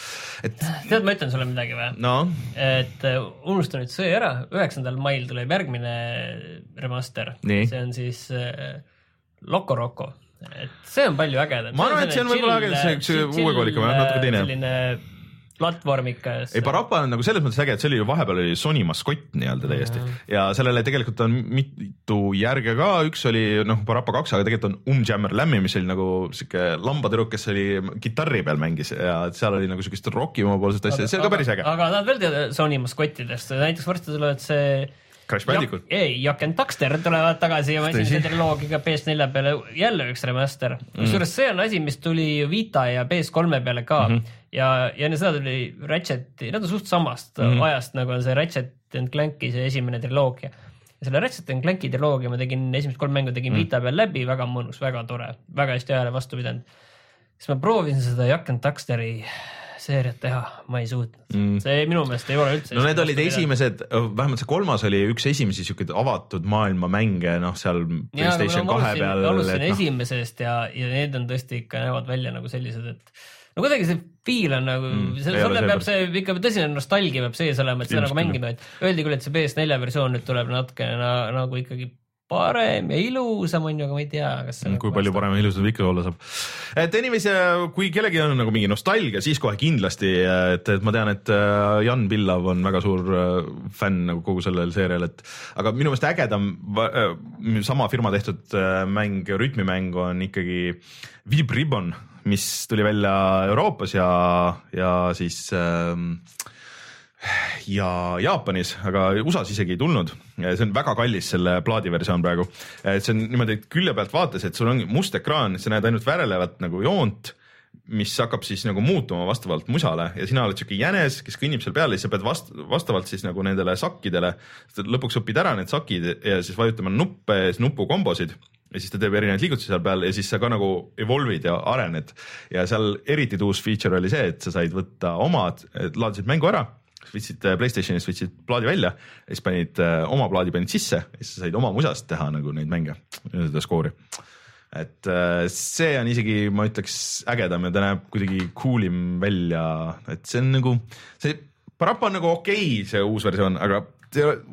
et. tead, ma ütlen sulle midagi või no.? et uh, unusta nüüd see ära, üheksandal mail tuleb järgmine remaster, see on siis uh, Loco Roco et see on palju ägedam. ma arvan, et see on võib-olla äge, see üks uue koolika või natuke teine. selline platvormikas. ei, Parappa on nagu selles mõttes äge, et see oli ju vahepeal oli Sony maskott nii-öelda täiesti mm -hmm. ja sellele tegelikult on mitu järge ka, üks oli noh, Parappa kaks, aga tegelikult on Umjammer Lammi, mis oli nagu sihuke lambatüdruk, kes oli kitarri peal mängis ja seal oli nagu siukest roki omapoolset asja, see on ka päris äge. aga tahad veel teada Sony maskottidest, näiteks varsti tulevad see Crash Bandicoot. ei, Jack and Daxter tulevad tagasi ja ma esimese triloogiaga PS4 peale jälle üks remaster mm.. kusjuures see on asi, mis tuli Vita ja PS3 peale ka mm -hmm. ja, ja enne seda tuli Ratchet, nad on suht samast mm -hmm. ajast nagu on see Ratchet and Clanki see esimene triloogia. ja selle Ratchet and Clanki triloogia ma tegin, esimesed kolm mängu tegin mm -hmm. Vita peal läbi, väga mõnus, väga tore, väga hästi ajale vastu pidanud. siis ma proovisin seda Jack and Daxteri seeriat teha, ma ei suutnud mm.. see minu meelest ei ole üldse. no need olid esimesed, vähemalt see kolmas oli üks esimesi siukeid avatud maailma mänge, noh, seal Playstation kahe peal. alustasin no. esimesest ja, ja need on tõesti ikka näevad välja nagu sellised, et no kuidagi see feel on nagu mm,, sulle peab see ikka tõsine nostalgia peab sees olema, et seda nagu mängima, et öeldi küll, et see PS4 versioon nüüd tuleb natukene na, nagu ikkagi parem ja ilusam on ju, aga ma ei tea, kas see kui palju parem ja ilusam ikka olla saab. et anyways, kui kellelgi on nagu mingi nostalgia, siis kohe kindlasti, et, et ma tean, et äh, Jan Pillav on väga suur äh, fänn nagu kogu sellel seerial, et aga minu meelest ägedam äh, sama firma tehtud mäng, rütmimäng on ikkagi Vib Ribbon, mis tuli välja Euroopas ja, ja siis äh, ja Jaapanis, aga USA-s isegi ei tulnud. see on väga kallis, selle plaadiversioon praegu. see on niimoodi, et külje pealt vaates, et sul on must ekraan, sa näed ainult värelevat nagu joont mis hakkab siis nagu muutuma vastavalt musale ja sina oled siuke jänes, kes kõnnib seal peal ja siis sa pead vast-, vastavalt siis nagu nendele sakkidele, lõpuks õpid ära need sakid ja siis vajutama nuppe nupukombosid ja siis ta teeb erinevaid liigutusi seal peal ja siis sa ka nagu evolve'id ja arened. ja seal eriti tuus feature oli see, et sa said võtta omad, laadisid mängu ära võtsid äh, Playstationist, võtsid plaadi välja ja siis panid äh, oma plaadi panid sisse ja siis sa said oma musast teha nagu neid mänge, seda skoori. et äh, see on isegi, ma ütleks, ägedam ja ta näeb kuidagi cool im välja, et see on nagu, see Parappa on nagu okei okay,, see uus versioon, aga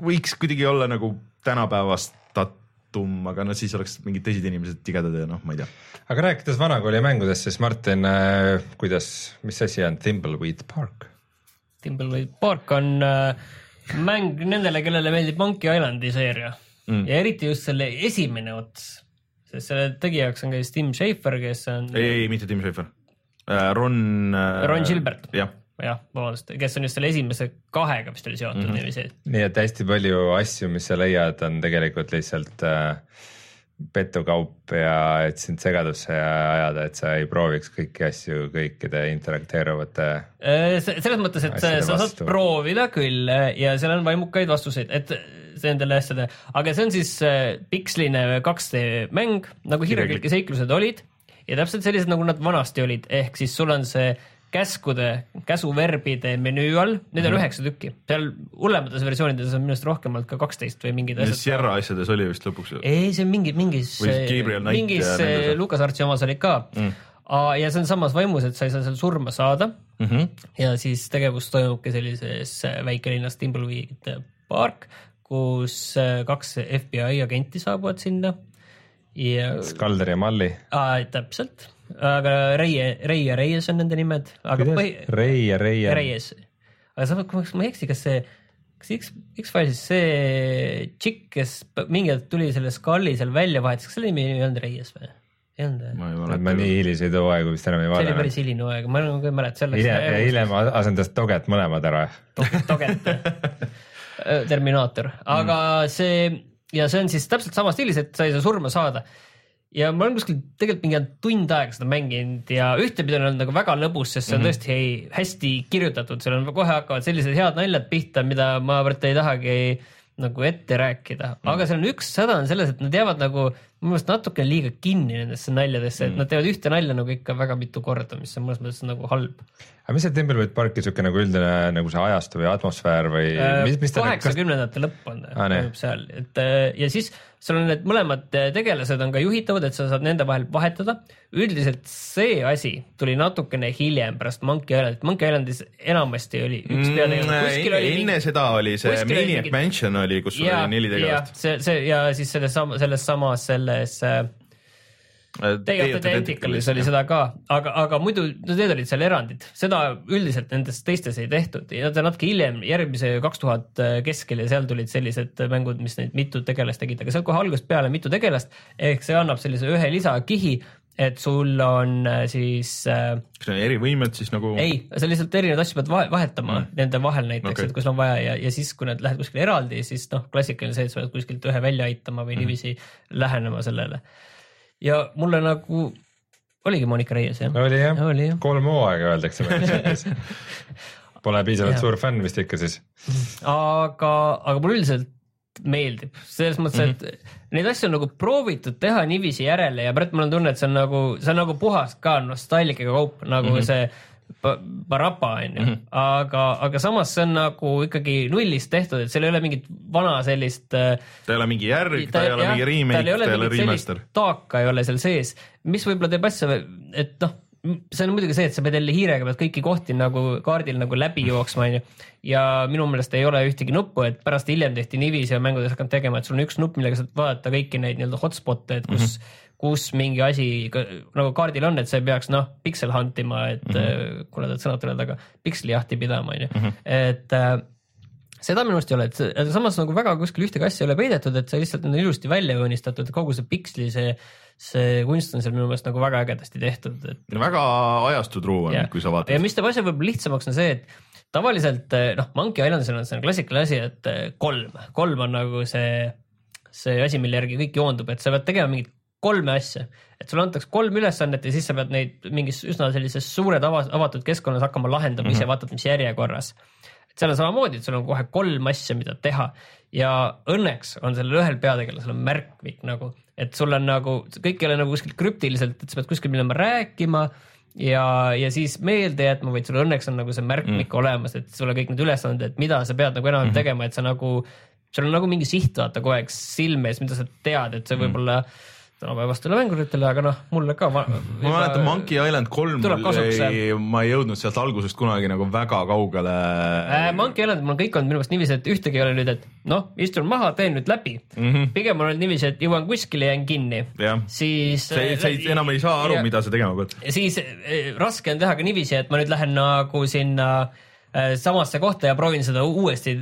võiks kuidagi olla nagu tänapäevastatum, aga no siis oleks mingid teised inimesed tigedad ja noh, ma ei tea. aga rääkides vanakooli mängudest, siis Martin, kuidas, mis asi on Thimbleweed Park? Timberwolf Park on äh, mäng nendele, kellele meeldib Monkey Islandi seeria mm. ja eriti just selle esimene ots, sest selle tegijaks on ka siis Tim Schafer, kes on. ei, ei mitte Tim Schafer äh,, Ron äh,. Ron Gilbert. jah jah, vabandust, kes on just selle esimese kahega vist oli seotud mm -hmm. niiviisi. nii et hästi palju asju, mis sa leiad, on tegelikult lihtsalt äh, petukaup ja et sind segadusse ajada, et sa ei prooviks kõiki asju kõikide interakteeruvate. Äh, selles mõttes, et sa vastu. saad proovida küll ja seal on vaimukaid vastuseid, et nendele asjadele, aga see on siis äh, piksline 2D mäng nagu hirmuklikke seiklused olid ja täpselt sellised, nagu nad vanasti olid, ehk siis sul on see käskude, käsuverbide menüü all, neid on mhm. üheksa tükki, seal hullemates versioonides on minu arust rohkemalt ka kaksteist või mingid asjad. Sierra asjades oli vist lõpuks. ei, see on mingi, mingis, mingis Lucas-Artsi omas oli ka mm. ja see on samas vaimus, et sa ei saa seal surma saada mm. -hmm. ja siis tegevus toimubki sellises väikelinnas Timbleweed Park, kus kaks FBI agenti saabuvad sinna ja. Skalder ja Malli. täpselt aga Reie, Rei ja Reies on nende nimed. Põhi... Rei ja Reie. Reies, aga sa, kui ma ei eksi, kas see, kas X, X-Filesis see tšikk, kes mingi hetk tuli selle Scully seal välja vahetas, kas selle nimi ei olnud Reies või? ei olnud või? ma ei mäleta. ma nii hiliseid hooaegu vist enam ei vaadanud. see oli päris hiline hooaeg, ma nagu ei mäleta sellest. hiljem, hiljem asendas Toget mõlemad ära. Toget, Terminaator, aga mm. see ja see on siis täpselt samas stiilis, et sa ei saa surma saada ja ma olen kuskil tegelikult mingi tund aega seda mänginud ja ühtepidi on olnud nagu väga lõbus, sest see on mm -hmm. tõesti hei, hästi kirjutatud, seal on kohe hakkavad sellised head naljad pihta, mida ma ei tahagi nagu ette rääkida mm, -hmm. aga seal on üks häda on selles, et nad jäävad nagu minu meelest natuke liiga kinni nendesse naljadesse, Mm. et nad teevad ühte nalja nagu ikka väga mitu korda, mis on mõnes mõttes nagu halb. aga mis see Timberwolf Parki siuke nagu üldine nagu see ajastu või atmosfäär või mis, mis ta nagu- kas, kaheksakümnendate lõpp on nii. toimub seal, et äh, ja siis sul on need mõlemad äh, tegelased on ka juhitavad, et sa saad nende vahel vahetada. üldiselt see asi tuli natukene hiljem pärast Monkey Islandit, Monkey Islandis enamasti oli üks peategelane, kuskil oli Mm, enne seda oli see oli mingi- Mansion oli, kus sul oli neli tegelast. see, see ja siis selles sama, selles samas selles äh, of the Tentacle'is oli seda ka, aga, aga muidu no need olid seal erandid, seda üldiselt nendes teistes ei tehtud. Ja ta natuke hiljem, järgmise kaks tuhat keskel ja seal tulid sellised mängud, mis neid mitu tegelast tegid, aga seal kohe algusest peale mitu tegelast ehk see annab sellise ühe lisakihi, et sul on äh, siis äh, kas need erivõimed siis nagu? ei, sa lihtsalt erinevaid asju pead vahe, vahetama mm. nende vahel näiteks okay., et kui sul on vaja ja, ja siis, kui nad lähevad kuskile eraldi, siis noh, klassikaline see, et sa pead kuskilt ühe välja aitama või Mhm. niiviisi lähenema sellele. ja mulle nagu oligi Monika Reies jah? oli jah oli jah. kolm hooaega öeldakse meil chatis. Pole piisavalt suur fänn vist ikka siis. aga, aga mulle üldiselt meeldib selles mõttes, et mm -hmm. neid asju on nagu proovitud teha niiviisi järele ja praegu mul on tunne, et see on nagu, see on nagu puhas ka nostalgiaga kaup, nagu mm -hmm. see Pa- Parapa on ju, aga, aga samas see on nagu ikkagi nullist tehtud, et seal ei ole mingit vana sellist äh, ta ei ole mingi järg, ta ei ole mingi remake, ta ei ole remaster. taaka ei ole seal sees, mis võib-olla teeb asja, et noh, see on muidugi see, et sa pead jälle hiirega pead kõiki kohti nagu kaardil nagu läbi jooksma, onju. ja minu meelest ei ole ühtegi nuppu, et pärast hiljem tehti niiviisi ja mängudes hakanud tegema, et sul on üks nupp, millega saad vaadata kõiki neid nii-öelda hotspot'e, et kus mm, -hmm. kus mingi asi nagu kaardil on, et sa ei peaks noh, piksel hunt ima, et mm -hmm. kuna need sõnad tulevad, aga pikslijahti pidama, onju, et äh, seda minu arust ei ole, et samas nagu väga kuskil ühtegi asja ei ole peidetud, et see lihtsalt on ilusti välja joonistatud, kogu see piksli, see, see kunst on seal minu meelest nagu väga ägedasti tehtud, et no väga ajastutruu on, kui sa ja vaatad. mis teeb asja võib-olla lihtsamaks, on see, et tavaliselt noh, Monkey Islandil on see klassikaline asi, et eh, kolm, kolm on nagu see, see asi, mille järgi kõik joondub, et sa pead tegema mingit kolme asja, et sulle antakse kolm ülesannet ja siis sa pead neid mingis üsna sellises suures ava, avatud keskkonnas hakkama lahendama mm -hmm. ise, vaatad, mis järjekorras. et seal on samamoodi, et sul on kohe kolm asja, mida teha ja õnneks on sellel ühel peategelasel on märkmik nagu, et sul on nagu, kõik ei ole nagu kuskil krüptiliselt, et sa pead kuskil minema rääkima ja, ja siis meelde jätma, vaid sul õnneks on nagu see märkmik mm. olemas, et sul on kõik need ülesanded, et mida sa pead nagu enam mm -hmm. tegema, et sa nagu, sul on nagu mingi siht vaata kogu aeg silme ees, mida sa tead, et see võib-olla mm tänapäevastele mänguritele, aga noh, mulle ka. ma mäletan Monkey Island kolm, ma ei jõudnud sealt algusest kunagi nagu väga kaugele äh,. Monkey Island, mul on kõik olnud minu meelest niiviisi, et ühtegi ei ole nüüd, et noh, istun maha, teen nüüd läbi mm. -hmm. pigem on olnud niiviisi, et jõuan kuskile, jään kinni. siis. sa, sa ei, enam ei saa aru, mida sa tegema pead. siis eh, raske on teha ka niiviisi, et ma nüüd lähen nagu sinna eh, samasse kohta ja proovin seda uuesti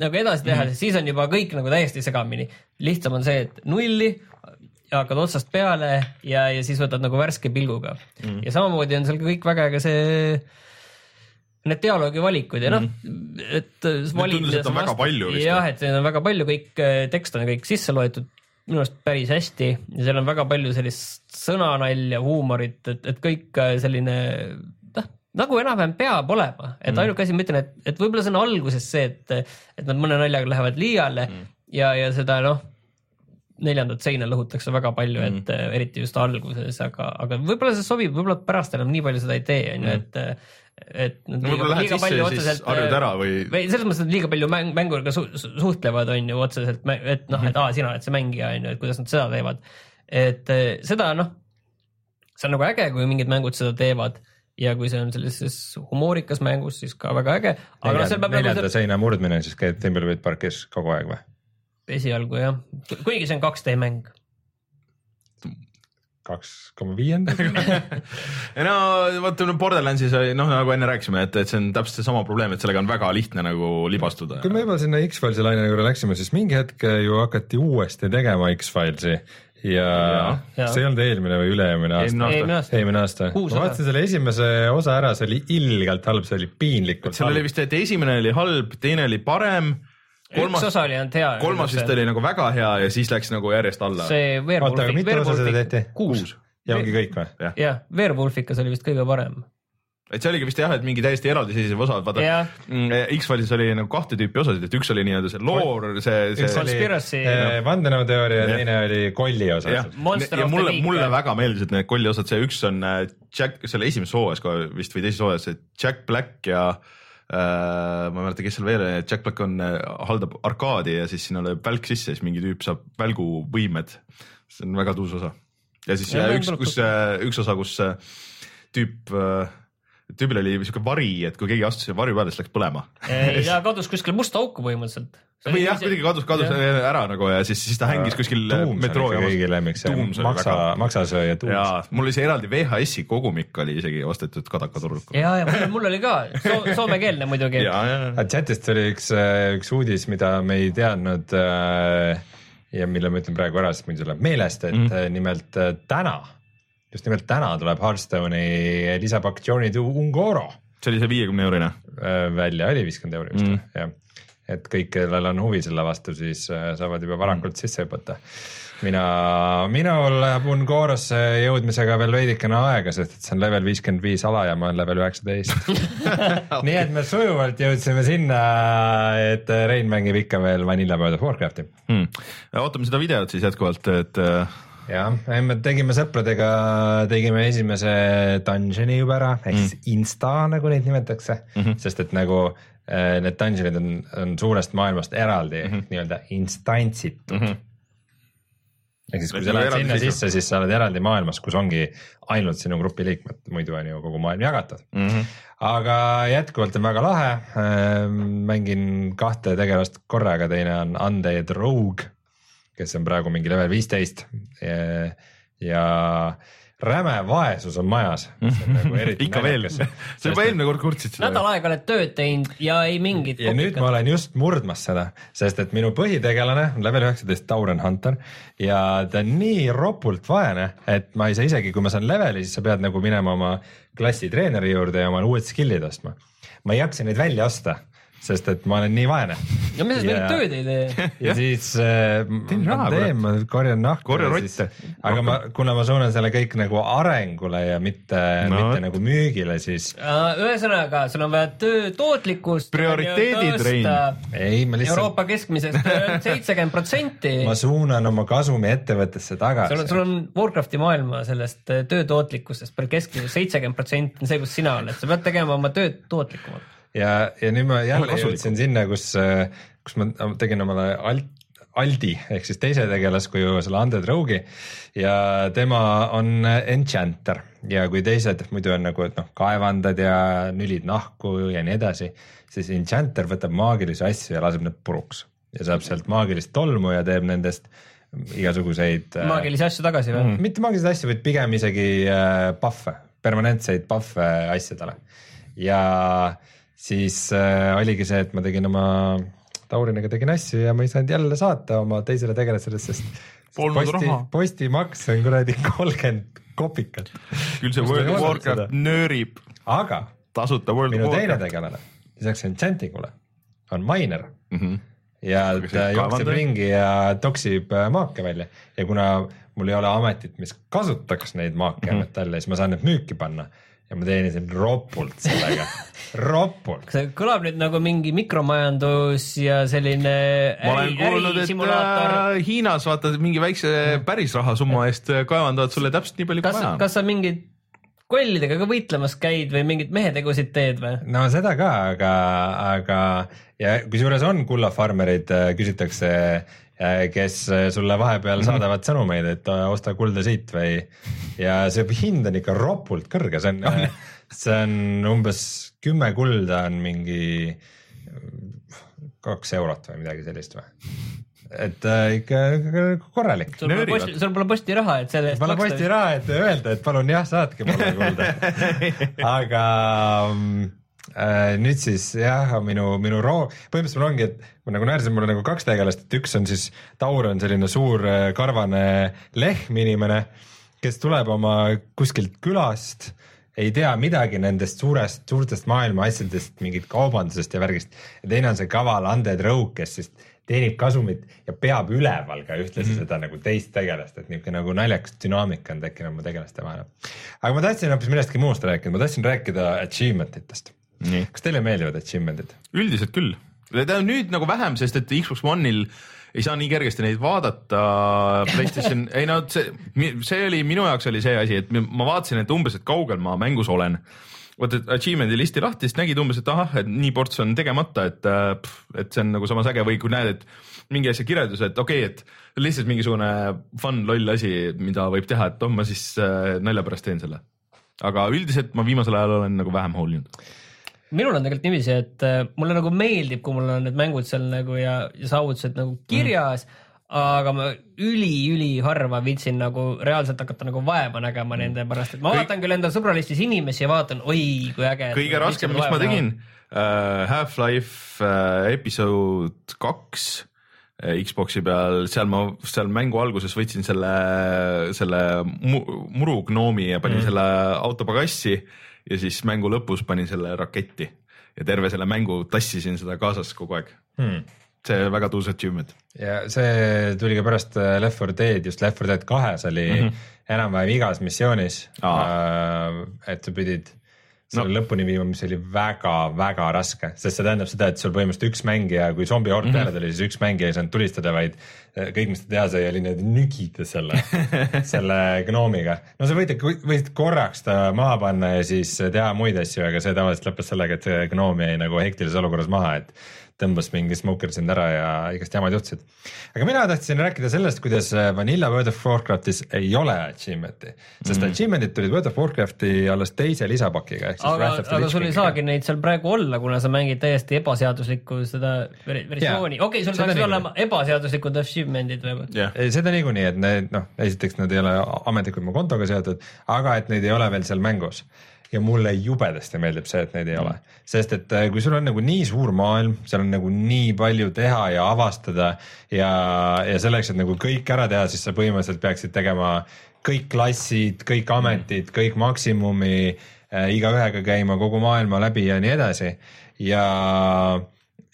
nagu edasi teha mm, -hmm. siis on juba kõik nagu täiesti segamini. lihtsam on see, et nulli ja hakkad otsast peale ja, ja siis võtad nagu värske pilguga mm.. ja samamoodi on seal kõik väga äge see need dialoogi valikud ja noh mm, et. tundus, et on väga palju vist, jah, et neid on väga palju, kõik eh, tekst on kõik sisse loetud minu arust päris hästi ja seal on väga palju sellist sõnanalja, huumorit, et, et kõik äh, selline noh, nagu enam-vähem peab olema, et mm. ainuke asi, ma ütlen, et, et võib-olla see on alguses see, et, et nad mõne naljaga lähevad liiale mm. ja, ja seda noh, neljandat seina lõhutakse väga palju mm., et äh, eriti just alguses, aga, aga võib-olla see sobib, võib-olla pärast enam nii palju seda ei tee, on ju, et et nad no lähed sisse ja siis harjud ära või? või selles mõttes, et liiga palju mäng, mänguga su su suhtlevad, on ju otseselt, et noh, et aa, sina oled see mängija, on ju, et kuidas nad seda teevad. et seda noh, see on nagu äge, kui mingid mängud seda teevad ja kui see on sellises humoorikas mängus, siis ka väga äge. aga noh, peab neljanda nagu seina murdmine siis käib Timberwolf Parkis kogu aeg või? Esialgu jah, kuigi see on 2D mäng. kaks koma viienda? no vaata no Borderlandsis oli noh, nagu enne rääkisime, et, et see on täpselt seesama probleem, et sellega on väga lihtne nagu libastuda. kui me juba sinna X-Filesi laine juurde läksime, siis mingi hetk ju hakati uuesti tegema X-Filesi ja, ja see ei olnud eelmine või üle-eelmine aasta? Eelmine aasta. aasta. Ma osa. vaatasin selle esimese osa ära, see oli ilgelt halb, see oli piinlikult seal oli vist, et esimene oli halb, teine oli parem, üks kolmas, osa oli ainult hea. kolmas vist oli nagu väga hea ja siis läks nagu järjest alla. see Werewolfi, Werewolfi kuus. ja ongi kõik või? jah, Werewolfikas oli vist kõige parem. et see oligi vist jah, et mingi täiesti eraldiseisev osa, vaata Jah. mm, X-Files oli nagu kahte tüüpi osasid, et üks oli nii-öelda see loor, see, üks see oli Conspiracy. eh, vandenõuteooria ja teine oli kolli osa ja the mulle, mulle väga meeldisid need kolli osad, see üks on äh, Jack, selle esimeses hooajas kohe vist või teises hooajas, see Jack Black ja äh, ma ei mäleta, kes seal veel oli, Jack Black on, haldab arkaadi ja siis sinna lööb välk sisse ja siis mingi tüüp saab välguvõimed. see on väga tuus osa. ja siis Ja üks, kus äh, üks osa, kus äh, tüüp äh, tüübil oli siuke vari, et kui keegi astus varju peale, siis läks põlema. ja kadus kuskile musta auku põhimõtteliselt. Või jah, kuidagi kadus, kadus ära nagu ja siis, siis ta hängis kuskil äh, Dooms on metroo ikka kõigi lemmik, see maksa maksasööja ja Dooms. mul oli see eraldi VHS-i kogumik oli isegi ostetud Kadaka turult. ja, ja mul, mul oli ka so, soomekeelne muidugi. ja, ja, chatist oli üks, üks uudis, mida me ei teadnud äh, ja mille ma ütlen praegu ära, sest mul tuleb meelest, et mm. nimelt äh, täna, just nimelt täna tuleb Hearthstone'i lisapakk Journey to Ungoro see oli see viiekümne eurine. äh, välja, oli viiskümmend euri vist Mm. mm., jah. Et kõik, kellel on huvi selle vastu, siis äh, saavad juba varakult mm. sisse hüpata. mina, minul läheb Ungorosse jõudmisega veel veidikene aega, sest et see on level viiskümmend viis ala ja ma olen level üheksateist. nii et me sujuvalt jõudsime sinna, et Rein mängib ikka veel Vanilla World of Warcrafti. hmm.. ootame seda videot siis jätkuvalt, et äh, jah, me tegime sõpradega, tegime esimese dungeon'i juba ära, ehk siis insta nagu neid nimetatakse mm, -hmm. sest et nagu äh, need dungeon'id on, on suurest maailmast eraldi mm -hmm. nii-öelda instantsitud mm. -hmm. ehk siis, kui sa lähed sinna seisma. sisse, siis sa oled eraldi maailmas, kus ongi ainult sinu grupi liikmed, muidu on ju kogu maailm jagatud mm. -hmm. aga jätkuvalt on väga lahe. mängin kahte tegelast korraga, teine on Undead Rogue, kes on praegu mingi level viisteist ja, ja räme vaesus on majas. Nagu ikka veel, sa juba eelmine kord kurtsid seda. nädal aega oled tööd teinud ja ei mingit. ja nüüd ma olen just murdmas seda, sest et minu põhitegelane on level üheksateist Tauren Hunter ja ta on nii ropult vaene, et ma ei saa isegi, kui ma saan leveli, siis sa pead nagu minema oma klassi treeneri juurde ja oma uued skill'id ostma. ma ei jaksa neid välja osta, sest et ma olen nii vaene. ja mis sa mingit tööd ei tee? ja siis äh, ma teen, ma korjan nahku. Korja rotte. aga ma, kuna ma suunan selle kõik nagu arengule ja mitte No no,, mitte nagu müügile, siis ühesõnaga, sul on vaja töö tootlikkust. Prioriteedid, Rein. ei, ma lihtsalt, Euroopa keskmisest seitsekümmend protsenti. ma suunan oma kasumi ettevõttesse sul on, tagasi sul on Warcrafti maailma sellest äh, töö tootlikkusest peal keskmiselt seitsekümmend protsenti on see, kus sina oled, sa pead tegema oma tööd tootlikumalt. ja, ja nüüd ma jälle jõudsin sinna, kus, kus ma tegin omale alt, Aldi ehk siis teise tegelaskuju selle Undead Rogue'i ja tema on enchanter ja kui teised muidu on nagu, et noh, kaevandad ja nülid nahku ja nii edasi, siis enchanter võtab maagilisi asju ja laseb need puruks ja saab sealt maagilist tolmu ja teeb nendest igasuguseid äh, maagilisi asju tagasi või mm.? mitte maagilisi asju, vaid pigem isegi äh, puhve, permanentseid puhve asjadele. ja siis äh, oligi see, et ma tegin oma Tauriniga tegin asju ja ma ei saanud jälle saata oma teisele tegelasele, sest Polnud posti postimaks on kuradi kolmkümmend kopikat. küll see World of Warcraft nöörib aga tasuta World minu teine tegelane, lisaks enchantingule on miner. Mm -hmm. ja ta jookseb ringi ja toksib äh, maake välja. Ja kuna mul ei ole ametit, mis kasutaks neid maake mm -hmm. metalle, siis ma saan need müüki panna ja ma teenisin ropult sellega, ropult. see kõlab nüüd nagu mingi mikromajandus ja selline ma olen kuulnud, et äh, Hiinas vaata mingi väikse päris rahasumma eest äh, kaevandavad sulle täpselt nii palju, kui kas vaja, on. kas sa mingid kollidega ka võitlemas käid või mingeid mehetegusid teed või? no seda ka, aga, aga ja kusjuures on kullafarmerid, küsitakse, kes äh, sulle vahepeal Mhm. saadavad sõnumeid, et äh, osta kulda siit või ja see hind on ikka ropult kõrge, see on, see on umbes kümme kulda on mingi äh, kaks eurot või midagi sellist või? et äh, ikka ikka korralik. sul pole posti, sul pole postiraha, et selle eest ma olen postiraha, et öelda, et palun jah, saatke mulle kulda. aga mm, äh, nüüd siis jah, minu, minu roo, põhimõtteliselt mul ongi, et nagu näersin, mul on nagu kaks tegelast, et üks on siis, Taur on selline suur äh, karvane lehm inimene, kes tuleb oma kuskilt külast ei tea midagi nendest suurest, suurtest maailma asjadest, mingit kaubandusest ja värgist. ja teine on see kaval Undead Rogue, kes siis teenib kasumit ja peab üleval ka ühtlasi mm -hmm. seda nagu teist tegelast, et niisugune nagu naljakas dünaamika on tekkinud oma tegelaste vahel. aga ma tahtsin hoopis millestki muust rääkida, ma tahtsin rääkida achievement itest. Kas teile meeldivad achievement'id? üldiselt küll, on nüüd nagu vähem, sest et Xbox One'il ei saa nii kergesti neid vaadata. PlayStation, ei no see, see oli minu jaoks oli see asi, et ma vaatasin, et umbes, et kaugel ma mängus olen et achievement'i listi lahti, siis nägid umbes, et ahah, et nii ports on tegemata, et, äh, et see on nagu samas äge või kui näed, et mingi asja kirjeldus, et okei okay,, et lihtsalt mingisugune fun loll asi, mida võib teha, et oh, ma siis äh, nalja pärast teen selle. aga üldiselt ma viimasel ajal olen nagu vähem hoolinud minul on tegelikult niiviisi, et äh, mulle nagu meeldib, kui mul on need mängud seal nagu ja, ja saavutused nagu kirjas mm aga ma üli-üliharva viitsin nagu reaalselt hakata nagu vaeva nägema mm. nende pärast, et ma Kõik... vaatan küll enda sõbralistis inimesi ja vaatan, oi kui äge. kõige raskem, mis ma tegin uh,, Half-Life uh, episood kaks Xbox'i peal, seal ma, seal mängu alguses võtsin selle, selle mu, murugnoomi ja panin mm. selle auto pagassi ja siis mängu lõpus panin selle raketti ja terve selle mängu tassisin seda kaasas kogu aeg hmm see väga tuus achievement. ja see tuli ka pärast äh, Left 4 Dead, just Left 4 Dead kahes oli mm -hmm. enam-vähem igas missioonis. Äh, et sa pidid selle no. lõpuni viima, mis oli väga-väga raske, sest see tähendab seda, et sul põhimõtteliselt üks mängija, kui zombihord mm -hmm. peale tuli, siis üks mängija ei saanud tulistada, vaid äh, kõik, mis ta teha sai, oli niimoodi nügida selle selle gnoomiga. no sa võid, võid korraks ta maha panna ja siis teha muid asju, aga see tavaliselt lõppes sellega, et see gnoom jäi nagu hektilises olukorras maha, et tõmbas mingi smoker sind ära ja igast jamad juhtusid. aga mina tahtsin rääkida sellest, kuidas äh, Vanilla World of Warcraftis ei ole achievement'i, sest mm. achievement'id tulid World of Warcrafti alles teise lisapakiga. aga, aga sul ei saagi neid seal praegu olla, kuna sa mängid täiesti ebaseaduslikku seda versiooni, okei okay,, sul saaks olla ebaseaduslikud achievement'id või yeah.? seda niikuinii, et need noh, esiteks nad ei ole ametlikult mu kontoga seotud, aga et neid ei ole veel seal mängus ja mulle jubedasti meeldib see, et neid ei mm. ole, sest et äh, kui sul on nagu nii suur maailm, seal on nagu nii palju teha ja avastada ja, ja selleks, et nagu kõik ära teha, siis sa põhimõtteliselt peaksid tegema kõik klassid, kõik ametid, kõik maksimumi äh,, igaühega käima kogu maailma läbi ja nii edasi ja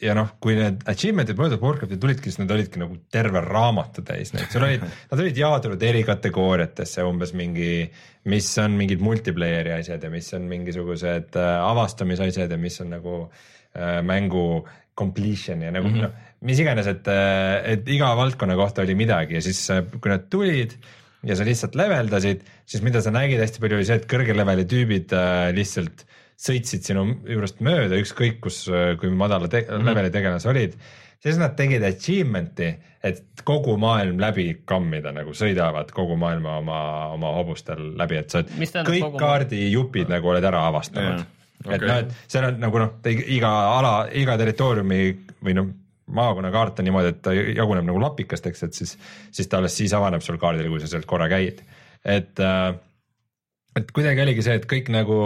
ja noh, kui need achievement'id World of Warcrafti tulidki, siis nad olidki nagu terve raamatu täis. Neid, sul olid, nad olid jaotunud eri kategooriatesse umbes mingi, mis on mingid multiplayer'i asjad ja mis on mingisugused äh, avastamisasjad ja mis on nagu äh, mängu completion ja nagu mm -hmm. noh, mis iganes, et, äh, et iga valdkonna kohta oli midagi. Ja siis, äh, kui nad tulid ja sa lihtsalt leveldasid, siis mida sa nägid? Hästi palju oli see, et kõrge leveli tüübid äh, lihtsalt äh, sõitsid sinu juurest mööda, ükskõik kus, kui madala te mm -hmm. leveli tegelas olid, siis nad tegid achievement'i, et kogu maailm läbi kammida, nagu sõidavad kogu maailma oma, oma hobustel läbi, et sa oled kõik kaardijupid nagu oled ära avastanud yeah.. Okay. et noh, et seal on nagu noh, iga ala, iga territooriumi või noh, maakonna kaart on niimoodi, et ta jaguneb nagu lapikesteks, et siis, siis ta alles siis avaneb sul kaardil, kui sa sealt korra käid. et, äh, et kuidagi oligi see, et kõik nagu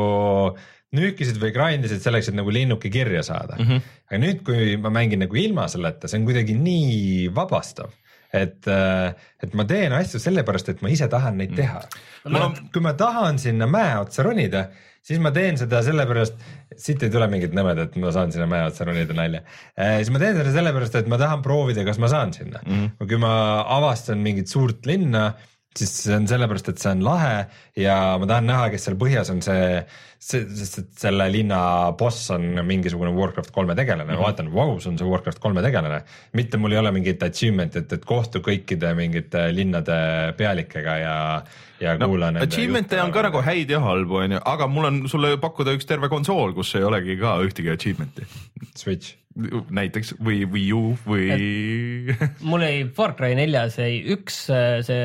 äh, nüükisid või grind isid selleks, et nagu linnuke kirja saada mm. -hmm. aga nüüd, kui ma mängin nagu ilma selleta, see on kuidagi nii vabastav et, äh, et ma teen asju sellepärast, et ma ise tahan neid mhm. teha mm.. Ma, kui ma tahan sinna mäe otsa ronida, siis ma teen seda sellepärast, siit ei tule mingit nõmedat, et ma saan sinna mäe otsa ronida nalja eh,. siis ma teen seda sellepärast, et ma tahan proovida, kas ma saan sinna mm. -hmm. kui ma avastan mingit suurt linna siis see on sellepärast, et see on lahe ja ma tahan näha, kes seal põhjas on see, see, sest et selle linna boss on mingisugune Warcraft kolme tegelane mm, -hmm. vaatan, vau, see on see Warcraft kolme tegelane. mitte mul ei ole mingit achievement'it, et, et kohtu kõikide mingite linnade pealikega ja, ja no, kuula nende. Achievement'e on ka nagu häid ja halbu, onju, aga mul on sulle pakkuda üks terve konsool, kus ei olegi ka ühtegi achievement'i. Switch näiteks või Wii U või mul jäi Far Cry neljas jäi üks see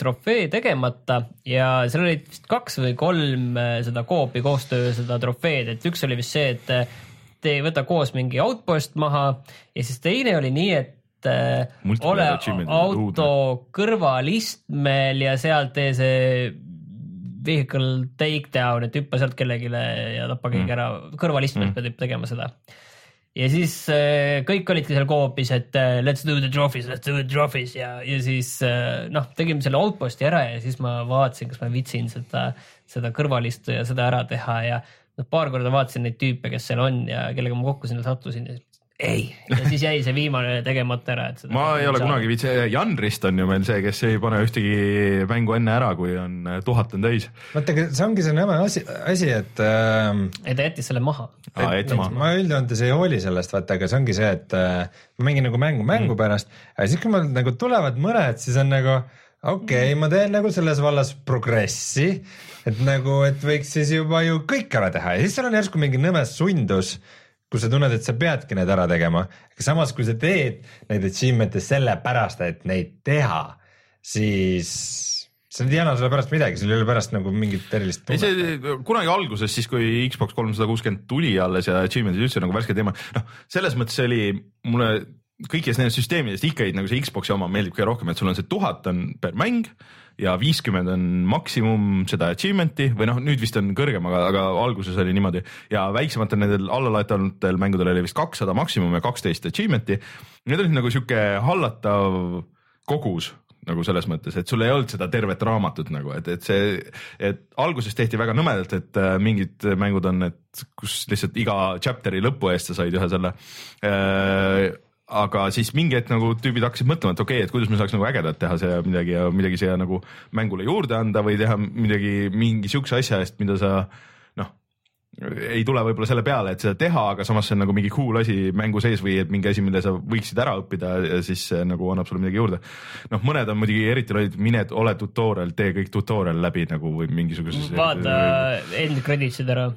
trofee tegemata ja seal olid vist kaks või kolm äh, seda koopi koostöö seda trofeed, et üks oli vist see, et äh, te ei võta koos mingi outpost maha ja siis teine oli nii, et äh, ole auto kõrvalistmel ja sealt tee see vehicle takedown, et hüppa sealt kellelegi ja tapa keegi mm. ära, kõrvalistmelt mm. pead tegema seda ja siis äh, kõik olidki seal koopis, et äh, let's do the trophies, let's do the trophies ja, ja siis äh, noh, tegime selle outpost'i ära ja siis ma vaatasin, kas ma vitsin seda, seda kõrvalistu ja seda ära teha ja noh, paar korda vaatasin neid tüüpe, kes seal on ja kellega ma kokku sinna sattusin ja ei, ja siis jäi see viimane tegemata ära, et seda. ma ei ole kunagi viitsi, Jan Rist on ju meil see, kes ei pane ühtegi mängu enne ära, kui on äh, tuhat on täis. vaata, aga see ongi see nõme asi, asi, et äh, ei, ta jättis selle maha. aa, jättis maha. ma üldjoontes ei hooli sellest, vaata, aga see ongi see, et äh, ma mängin nagu mängu mängu mm. pärast, aga siis, kui mul nagu tulevad mõned, siis on nagu okei okay,, ma teen nagu selles vallas progressi, et nagu, et võiks siis juba ju kõik ära teha ja siis seal on järsku mingi nõme sundus, kus sa tunned, et sa peadki need ära tegema, aga samas, kui sa teed neid achievement'e sellepärast, et neid teha, siis sa ei anna sulle pärast midagi, sul ei ole pärast nagu mingit erilist ei, see kunagi alguses, siis kui Xbox kolmsada kuuskümmend tuli alles ja achievement'id üldse nagu värske teema, noh, selles mõttes oli mulle kõikides nendes süsteemides ikka nagu see Xbox'i oma meeldib kõige rohkem, et sul on see tuhat on per mäng ja viiskümmend on maksimum seda achievement'i või noh, nüüd vist on kõrgem, aga, aga alguses oli niimoodi ja väiksematel nendel allalaetanutel mängudel oli vist kakssada maksimum ja kaksteist achievement'i. Need olid nagu sihuke hallatav kogus nagu selles mõttes, et sul ei olnud seda tervet raamatut nagu, et, et see, et alguses tehti väga nõmedalt, et äh, mingid mängud on, et kus lihtsalt iga chapter'i lõpu eest sa said ühe selle äh, aga siis mingi hetk nagu tüübid hakkasid mõtlema, et okei okay,, et kuidas me saaks nagu ägedat teha siia midagi ja midagi siia nagu mängule juurde anda või teha midagi mingi siukse asja eest, mida sa ei tule võib-olla selle peale, et seda teha, aga samas see on nagu mingi cool asi mängu sees või et mingi asi, mille sa võiksid ära õppida ja siis see nagu annab sulle midagi juurde. noh, mõned on muidugi eriti lollid, mine ole tutorial, tee kõik tutorial läbi nagu või mingisuguses. vaata end credits'id ära.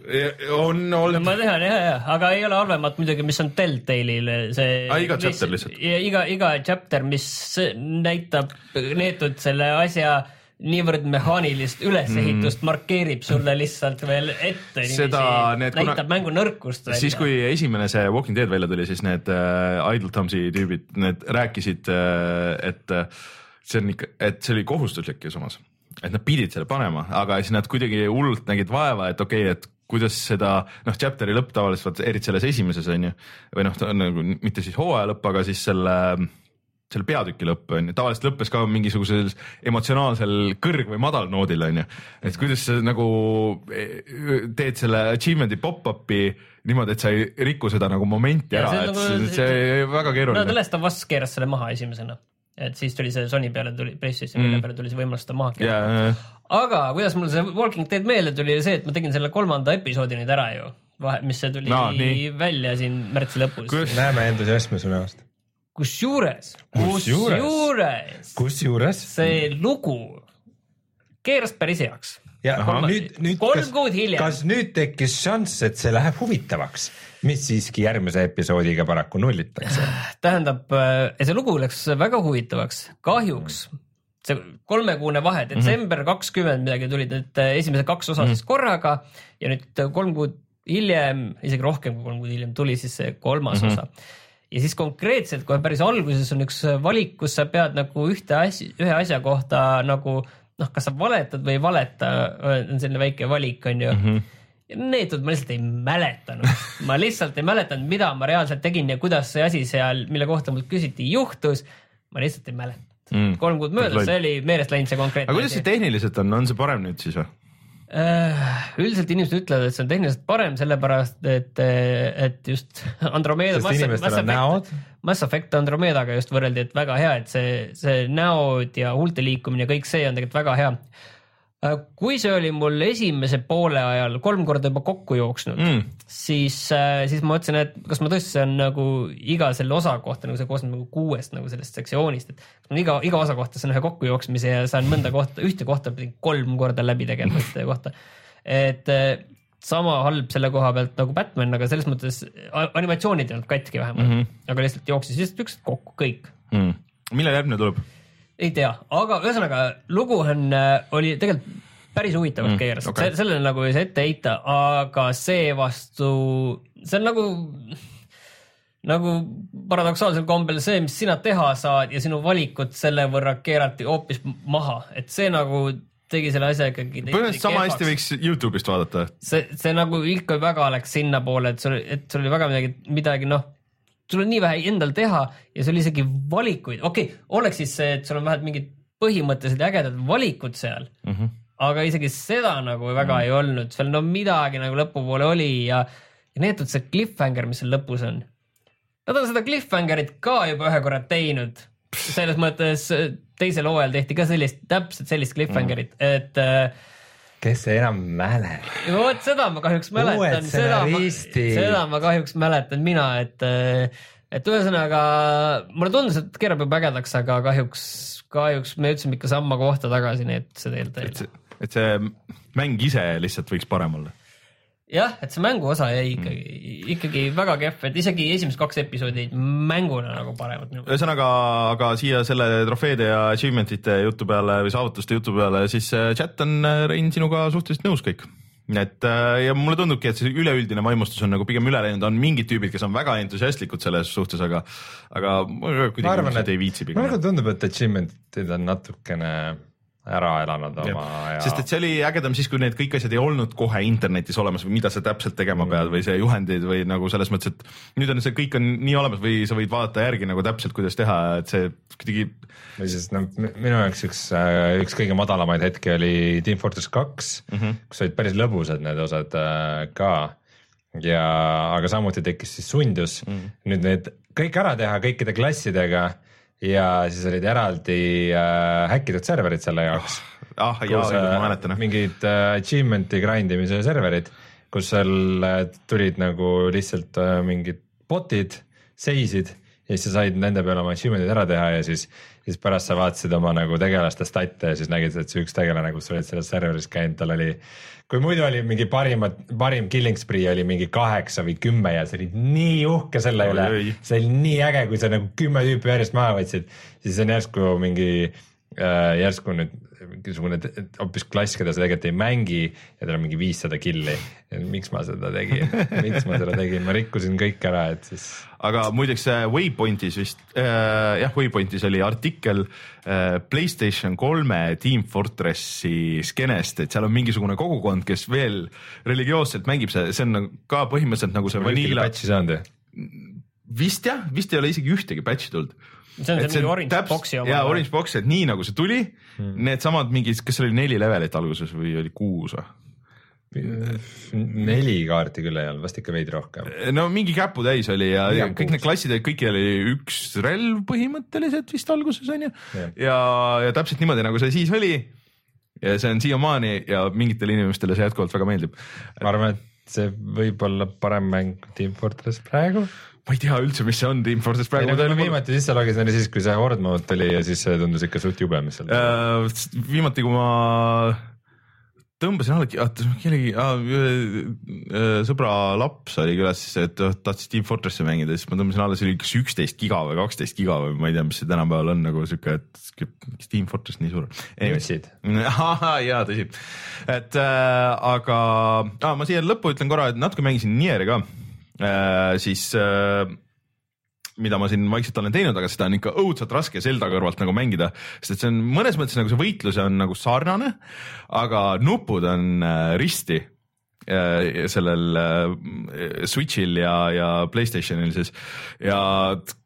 on no olnud ma tean ja, ja, aga ei ole halvemat muidugi, mis on Telltale'il see. Iga chapter lihtsalt. iga, iga chapter, mis näitab neetud selle asja niivõrd mehaanilist ülesehitust mm., markeerib sulle lihtsalt veel ette Seda need kuna- näitab mängu nõrkust välja. siis, kui esimene see Walking Dead välja tuli, siis need äh, Idle Thumbs'i tüübid, need rääkisid äh,, et äh, see on ikka, et see oli kohustuslik ju samas, et nad pidid selle panema, aga siis nad kuidagi hullult nägid vaeva, et okei okay,, et kuidas seda noh, chapter'i lõpp tavaliselt, eriti selles esimeses on ju, või noh, nagu mitte siis hooaja lõpp, aga siis selle selle peatüki lõpp on ju, tavaliselt lõppes ka mingisugusel emotsionaalsel kõrg- või madalnoodil on ju, et kuidas sa nagu eh, teed selle achievement'i pop-up'i niimoodi, et sa ei riku seda nagu momenti Ja ära, see et on see, nagu- see väga no keeruline The. Last of Us keeras selle maha esimesena, et siis tuli see Sony peale tuli, PlayStationi Mm. peale tuli see võimalus seda maha keerata. aga kuidas mul see Walking Dead meelde tuli, oli see, et ma tegin selle kolmanda episoodi nüüd ära ju, vahe, mis see tuli No, no, nii. välja siin märtsi lõpus. Näeme entusiasmi su näost. kusjuures, Kusjuures? kusjuures see lugu keeras päris heaks. ja Ahah. nüüd, nüüd Kolm kas, kuud hiljem. kas nüüd tekkis šanss, et see läheb huvitavaks, mis siiski järgmise episoodiga paraku nullitakse? tähendab, see lugu läks väga huvitavaks, kahjuks see kolmekuune vahe, detsember kakskümmend midagi tulid need äh, esimesed kaks osa siis korraga ja nüüd äh, kolm kuud hiljem, isegi rohkem kui kolm kuud hiljem tuli siis see kolmas mm -hmm. osa. Ja siis konkreetselt kohe päris alguses on üks valik, kus sa pead nagu ühte asja, ühe asja kohta nagu noh, kas sa valetad või ei valeta, on selline väike valik, on ju mm. -hmm neetud ma lihtsalt ei mäletanud, ma lihtsalt ei mäletanud, mida ma reaalselt tegin ja kuidas see asi seal, mille kohta mult küsiti, juhtus. ma lihtsalt ei mäleta Mm. kolm kuud möödas, see oli meelest läinud see konkreetne aga kuidas see tehniliselt on, on see parem nüüd siis või? Äh, üldiselt inimesed ütlevad, et see on tehniliselt parem, sellepärast et, et just Andromeda. Sest inimestel on näod. Mass Effect Andromedaga just võrreldi, et väga hea, et see, see näod ja huulte liikumine, kõik see on tegelikult väga hea. Kui see oli mul esimese poole ajal kolm korda juba kokku jooksnud Mm. siis, siis ma mõtlesin, et kas ma tõesti saan nagu iga selle osa kohta nagu see koosneb nagu kuuest nagu sellest sektsioonist, et no iga, iga osa kohta saan ühe kokkujooksmise ja saan mõnda kohta, ühte kohta pidin kolm korda läbi tegema ühte kohta. et eh, sama halb selle koha pealt nagu Batman, aga selles mõttes animatsioonid ei olnud katki vähemalt mm, -hmm. aga lihtsalt jooksis lihtsalt üksteist kokku kõik Mm. millal järgmine tuleb? Ei tea, aga ühesõnaga lugu on, oli tegelikult päris huvitavalt Mm, keeras okay., sellele nagu ei saa ette heita, aga seevastu see on nagu, nagu paradoksaalsel kombel see, mis sina teha saad ja sinu valikud selle võrra keerati hoopis maha, et see nagu tegi selle asja ikkagi. põhimõtteliselt sama hästi võiks Youtube'ist vaadata. see, see nagu ikka väga läks sinnapoole, et sul, et sul oli väga midagi, midagi noh, sul on nii vähe endal teha ja sul isegi valikuid, okei okay,, oleks siis see, et sul on vähemalt mingid põhimõttelised ägedad valikud seal mm. -hmm. aga isegi seda nagu väga mm -hmm. ei olnud, seal no midagi nagu lõpupoole oli ja, ja neetud see cliffhanger, mis seal lõpus on. Nad on seda cliffhanger'it ka juba ühe korra teinud. selles mõttes äh, teisel hooajal tehti ka sellist, täpselt sellist cliffhanger'it mm., et äh, kes see enam mäletab? vot seda ma kahjuks mäletan, seda ma, seda ma kahjuks mäletan mina, et, äh, et ühesõnaga mulle tundus, et keerab juba ägedaks, aga kahjuks, kahjuks me jõudsime ikka samma kohta tagasi, nii et see tegelikult ei ole. et see mäng ise lihtsalt võiks parem olla jah, et see mängu osa jäi ikkagi mm., ikkagi väga kehv, et isegi esimesed kaks episoodi jäid mänguna nagu paremad. ühesõnaga, aga siia selle trofeede ja achievement'ite jutu peale või saavutuste jutu peale, siis äh, chat on, äh, Rein, sinuga suhteliselt nõus kõik et äh, ja mulle tundubki, et see üleüldine vaimustus on nagu pigem üle läinud, on mingid tüübid, kes on väga entusiastlikud selles suhtes, aga, aga kuidagi arvan, et, ei viitsi pigem. mulle tundub, et achievement'id on natukene ära elanud oma ja. sest et see oli ägedam siis, kui need kõik asjad ei olnud kohe internetis olemas või mida sa täpselt tegema mm. pead või see juhendid või nagu selles mõttes, et nüüd on see kõik on nii olemas või sa võid vaadata järgi nagu täpselt, kuidas teha, et see kuidagi. või siis no minu jaoks üks, äh, üks kõige madalamaid hetki oli Team Fortress kaks mm, -hmm. kus olid päris lõbusad need osad äh, ka ja, aga samuti tekkis siis sundus mm -hmm. nüüd need kõik ära teha kõikide klassidega ja siis olid eraldi äh, häkkitud serverid selle jaoks ah,. ah jaa, ma äh, mäletan. mingid äh, achievement'i grind imise serverid, kus seal äh, tulid nagu lihtsalt äh, mingid bot'id, seisid ja siis sa said nende peale oma achievement'id ära teha ja siis, siis pärast sa vaatasid oma nagu tegelaste stat'e ja siis nägid, et see üks tegelane, kus sa olid selles serveris käinud, tal oli kui muidu oli mingi parimad, parim killing spree oli mingi kaheksa või kümme ja sa olid nii uhke selle üle, see oli nii äge, kui sa nagu kümme tüüpi järjest maha võtsid, siis on järsku mingi äh, järsku nüüd mingisugune hoopis klass, keda sa tegelikult ei mängi ja tal on mingi viissada killi. miks ma seda tegin, miks ma seda tegin, ma rikkusin kõik ära, et siis. aga muideks Waypointis vist äh,, jah, Waypointis oli artikkel äh, Playstation kolme Team Fortressi skeenest, et seal on mingisugune kogukond, kes veel religioosselt mängib, see, see on ka põhimõtteliselt nagu see vanilla. patch'i saanud ju? vist jah, vist ei ole isegi ühtegi patch'i tulnud see on see, see mingi orange täps, box'i oma. jaa, orange box, et nii nagu see tuli hmm., needsamad mingid, kas oli neli levelit alguses või oli kuus või? neli kaarti küll ei olnud, vast ikka veidi rohkem. no mingi käputäis oli ja, ja kõik need klassid olid, kõigil oli üks relv põhimõtteliselt vist alguses onju ja, ja, ja täpselt niimoodi, nagu see siis oli. ja see on siiamaani ja mingitele inimestele see jätkuvalt väga meeldib. ma arvan, et see võib olla parem mäng Team Fortress praegu ma ei tea üldse, mis see on Team Fortress praegu. no ma viimati sisse logisin, oli siis, kui see Horde mode tuli ja siis see tundus ikka suht jube, mis seal äh,. viimati, kui ma tõmbasin alla, kellegi äh, sõbra laps oli külas, et tahtis Team Fortressi mängida, siis ma tõmbasin alla, see oli kas üksteist giga või kaksteist giga või ma ei tea, mis see tänapäeval on nagu sihuke, et miks Team Fortress nii suur. mütsid. jaa, tõsi, et äh, aga ah, ma siia lõppu ütlen korra, et natuke mängisin Nieri ka siis äh, mida ma siin vaikselt olen teinud, aga seda on ikka õudselt raske Zelda kõrvalt nagu mängida, sest et see on mõnes mõttes nagu see võitlus on nagu sarnane, aga nupud on äh, risti sellel Switch'il ja, ja Playstationil siis. Ja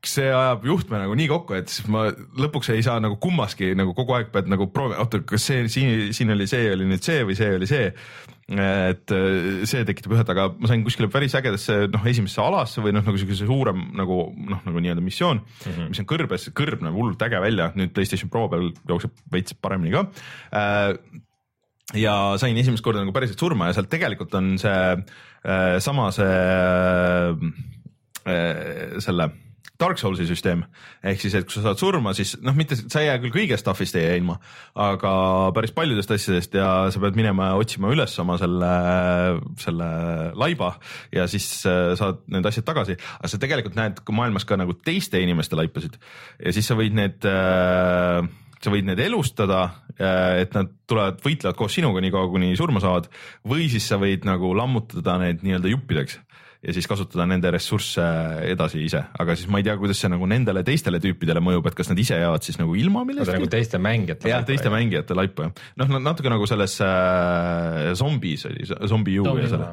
see ajab juhtme nagu nii kokku, et siis ma lõpuks ei saa nagu kummaski nagu kogu aeg pead nagu proovima, oota, kas see siin, siin oli see oli nüüd see või see oli see et äh, see tekitab ühed, aga ma sain kuskile päris ägedasse noh, esimesse alasse või noh, nagu siukese suurem nagu noh, nagu nii-öelda missioon mm, -hmm. mis on kõrbes, kõrb näeb hullult äge välja, nüüd Playstation Pro peal jookseb veits paremini ka äh, ja sain esimest korda nagu päriselt surma ja sealt tegelikult on see äh, sama see äh, selle Dark Soulsi süsteem. Ehk siis, et kui sa saad surma, siis noh, mitte sa ei jää küll kõigest stuff'ist ei jää ilma, aga päris paljudest asjadest ja sa pead minema ja otsima üles oma selle, selle laiba ja siis äh, saad need asjad tagasi, aga sa tegelikult näed maailmas ka nagu teiste inimeste laipasid ja siis sa võid need äh, sa võid need elustada, äh, et nad tulevad, võitlevad koos sinuga nii kaua, kuni surma saavad või siis sa võid nagu lammutada need nii-öelda juppideks ja siis kasutada nende ressursse edasi ise, aga siis ma ei tea, kuidas see nagu nendele teistele tüüpidele mõjub, et kas nad ise jäävad siis nagu ilma millestki. nagu teiste mängijate. jah, teiste mängijate laipa jah, noh natuke nagu selles äh, zombis oli, zombi ju ja selle,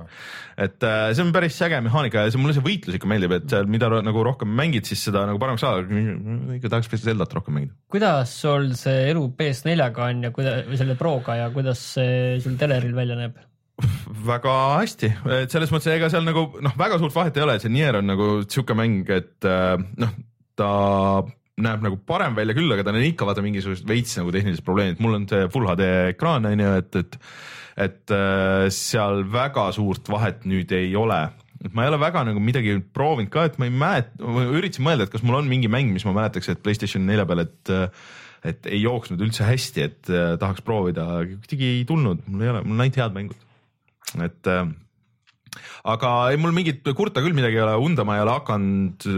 et äh, see on päris äge mehaanika ja see mulle see võitlus ikka meeldib, et seal mida nagu rohkem mängid, siis seda nagu paremaks saada, ikka tahaks Zeldat rohkem mängida. kuidas sul see elu PS4-ga on ja kuida- või selle Proga ja kuidas see sul teleril välja näeb? Väga hästi, et selles mõttes ega seal nagu noh, väga suurt vahet ei ole, see Nier on nagu sihuke mäng, et äh, noh, ta näeb nagu parem välja küll, aga tal on ikka vaata mingisugused veits nagu tehnilised probleemid, mul on see full HD ekraan on ju, et, et et äh, seal väga suurt vahet nüüd ei ole. Et ma ei ole väga nagu midagi proovinud ka, et ma ei mäleta, üritasin mõelda, et kas mul on mingi mäng, mis ma mäletaks, et Playstation nelja peal, et et ei jooksnud üldse hästi, et äh, tahaks proovida, kuidagi ei tulnud, mul ei ole, mul on ainult head mängud. Et äh, aga ei, mul mingit kurta küll midagi ei ole, unda ma ei ole hakanud.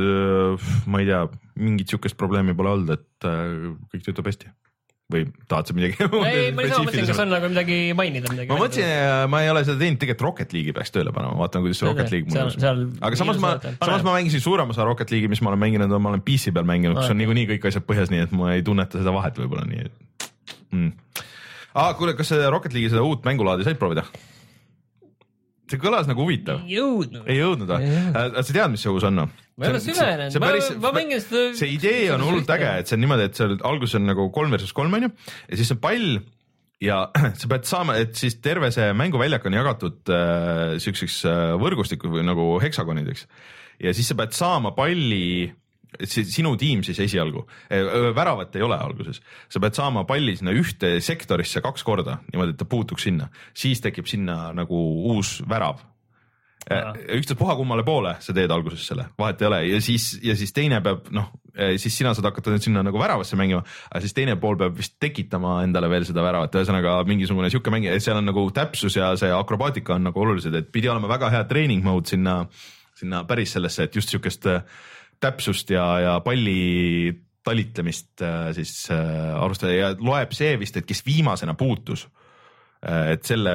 ma ei tea, mingit sihukest probleemi pole olnud, et äh, kõik töötab hästi või tahad sa midagi? ei, ma lihtsalt mõtlesin, kas on nagu midagi mainida midagi. ma mõtlesin, ma ei ole seda teinud, tegelikult Rocket League'i peaks tööle panema, vaatan, kuidas see Rocket League mulle seal aga samas ma, samas ma mängisin suurema osa Rocket League'i, mis ma olen mänginud, ma olen PC peal mänginud, kus on niikuinii kõik asjad põhjas, nii et ma ei tunneta seda vahet võib-olla nii mm.. aa, kuule, kas see Rocket League'i seda uut mängulaadi said proovida? See kõlas nagu huvitav. jõudnud. ei jõudnud või? sa tead, mis see uus on? ma ei ole süvenenud, ma, ma mängin seda. see idee on hullult äge, et see on niimoodi, et seal alguses on nagu kolm versus kolm onju ja siis on pall ja sa pead saama, et siis terve see mänguväljak on jagatud äh, siukseks äh, võrgustiku või nagu heksagonideks ja siis sa pead saama palli si- sinu tiim siis esialgu, väravat ei ole alguses, sa pead saama palli sinna ühte sektorisse kaks korda niimoodi, et ta puutuks sinna, siis tekib sinna nagu uus värav. Aa. ükstaspuha kummale poole sa teed alguses selle, vahet ei ole. Ja siis, ja siis teine peab noh, siis sina saad hakata nüüd sinna nagu väravasse mängima, aga siis teine pool peab vist tekitama endale veel seda väravat, ühesõnaga mingisugune sihuke mäng, seal on nagu täpsus ja see akrobaatika on nagu olulised, et pidi olema väga hea treening mode sinna, sinna päris sellesse, et just sihukest äh, täpsust ja, ja palli talitlemist äh, siis äh, arvestada ja loeb see vist, et kes viimasena puutus. et selle,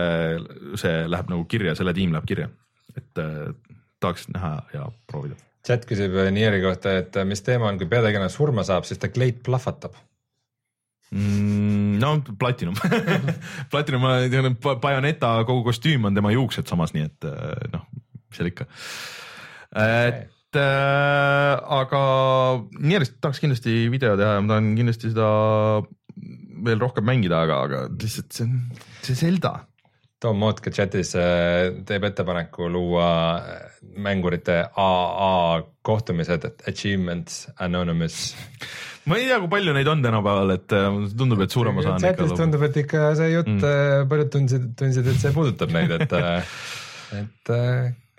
see läheb nagu kirja, selle tiim läheb kirja, et äh, tahaks näha ja proovida. chat küsib Nieri kohta, et mis teema on, kui peategelane surma saab, siis ta kleit plahvatab. Mm, no Platinum Platinum, Bayoneta kogu kostüüm on tema juuksed samas, nii et äh, noh, mis seal ikka. Et äh, aga Nierist tahaks kindlasti video teha ja ma tahan kindlasti seda veel rohkem mängida, aga, aga lihtsalt see on, see Zelda. Tom Mootke chatis äh, teeb ettepaneku luua äh, mängurite AA kohtumised, et achievements anonymous. ma ei tea, kui palju neid on tänapäeval, et äh, tundub, et suurem osa on chatis ikka. tundub, et ikka see jutt mm., paljud tundsid, tundsid, et see puudutab neid, et, et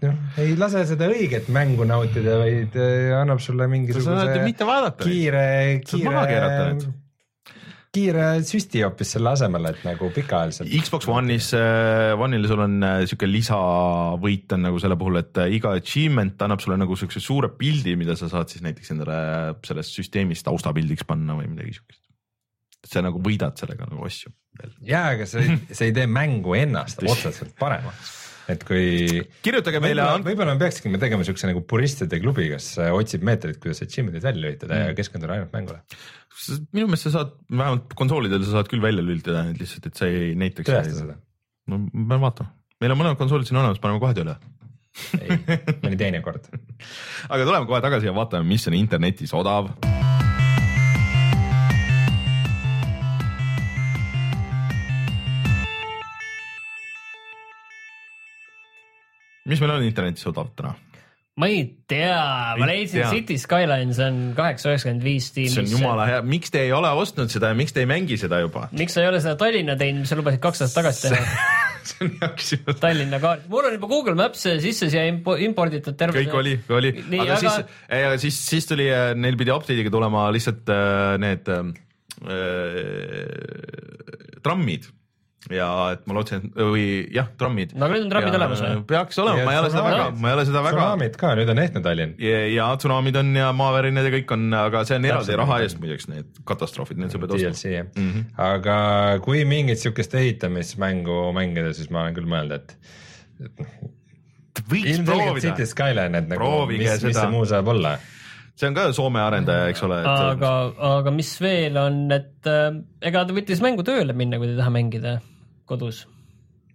noh, ei lase seda õiget mängu nautida, vaid äh, annab sulle mingisuguse kiire, kiire, kiire süsti hoopis selle asemel, et nagu pikaajaliselt. Xbox One'is, One'il sul on äh, sihuke lisavõit on nagu selle puhul, et äh, iga achievement annab sulle nagu siukse suure pildi, mida sa saad siis näiteks endale sellest süsteemist taustapildiks panna või midagi siukest. sa nagu võidad sellega nagu asju jaa, aga see, see ei tee mängu ennast otseselt paremaks. Et kui kirjutage meile võib-olla, me peaksimegi tegema siukse nagu puristide klubi, kes äh, otsib meetodit, kuidas achievement'id välja lülitada Mm. ja keskenduda ainult mängule. minu meelest sa saad, vähemalt konsoolidel sa saad küll välja lülitada need lihtsalt, et sa ei näitaks. tõesta seda. no ma pean vaatama, meil on mõlemad konsoolid siin olemas, paneme kohe tööle. ei, mõni teine kord. aga tuleme kohe tagasi ja vaatame, mis on internetis odav mis meil on internetis odav täna? ma ei tea, ma Ei leidsin. City Skylines on kaheksa üheksakümmend viis see on jumala hea, miks te ei ole ostnud seda ja miks te ei mängi seda juba? miks sa ei ole seda Tallinna teinud, mis sa lubasid kaks aastat tagasi teha? see on hea küsimus. Tallinna kaart, mul on juba Google Maps sisse siia impo- imporditud terve. kõik oli, oli, aga, aga siis, siis, siis tuli, neil pidi update'iga tulema lihtsalt äh, need äh, trammid ja et ma lootsin, või jah, trammid. no aga nüüd on trammid olemas või? peaks olema, Ja ma ei ole seda väga, ma ei ole seda väga tsunamid ka, nüüd on ehtne Tallinn. ja, ja tsunamid on ja maavärinad ja kõik on, aga see on eraldi raha eest muideks need katastroofid, need sa pead ostma. DLC jah Mhm. aga kui mingit siukest ehitamismängu mängida, siis ma olen küll mõelnud, et võiks ilmselgelt proovida City, Skyline, et nagu mis, mis see muu saab olla. see on ka Soome arendaja, eks ole. aga, aga mis veel on, et äh, ega ta võttis mängu tööle minna, kui ta ei taha mängida kodus.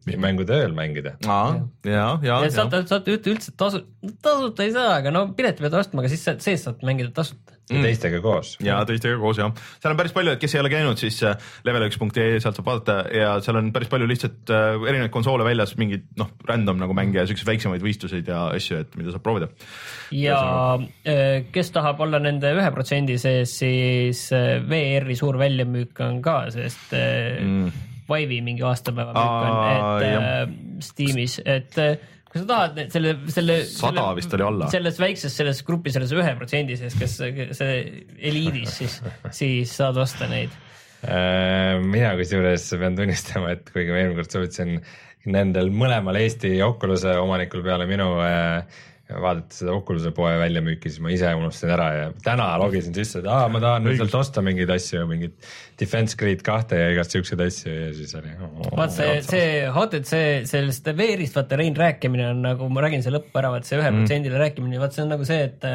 mis mängu tööl mängida. ja, ja, ja ja, saate, saate üldse üldse tasu, tasuta ei saa, aga no pileti pead ostma, aga siis sees saad mängida tasuta. ja teistega koos. ja teistega koos jah, seal on päris palju, et kes ei ole käinud, siis äh, level1.ee sealt saab vaadata ja seal on päris palju lihtsalt äh, erinevaid konsoole väljas, mingeid noh, random nagu mänge ja siukseid väiksemaid võistluseid ja asju, et mida saab proovida. ja äh, kes tahab olla nende ühe protsendi sees, siis VR-i suur väljamüük on ka, sest mm. Vive'i mingi aastapäeva müük on, et äh, Steamis, et äh, kui sa tahad selle, selle. Sada vist oli alla. selles väikses, selles grupis, selles ühe protsendi sees, kes see eliidis, siis, siis saad osta neid. Äh, mina kusjuures pean tunnistama, et kuigi ma eelmine kord soovitasin nendel mõlemal Eesti Oculus'e omanikul peale minu äh, vaadata seda Oculus'e poe väljamüüki, siis ma ise unustasin ära ja täna logisin sisse, et aa, ma tahan nüüd sealt osta mingeid asju, mingit Defense Grid kahte ja igast siukseid asju ja siis oli. vaat see, see see, sellest VR-ist vaata Rein rääkimine on nagu, ma räägin selle lõppu ära, vaat see ühe protsendile rääkimine, vaat see on nagu see, et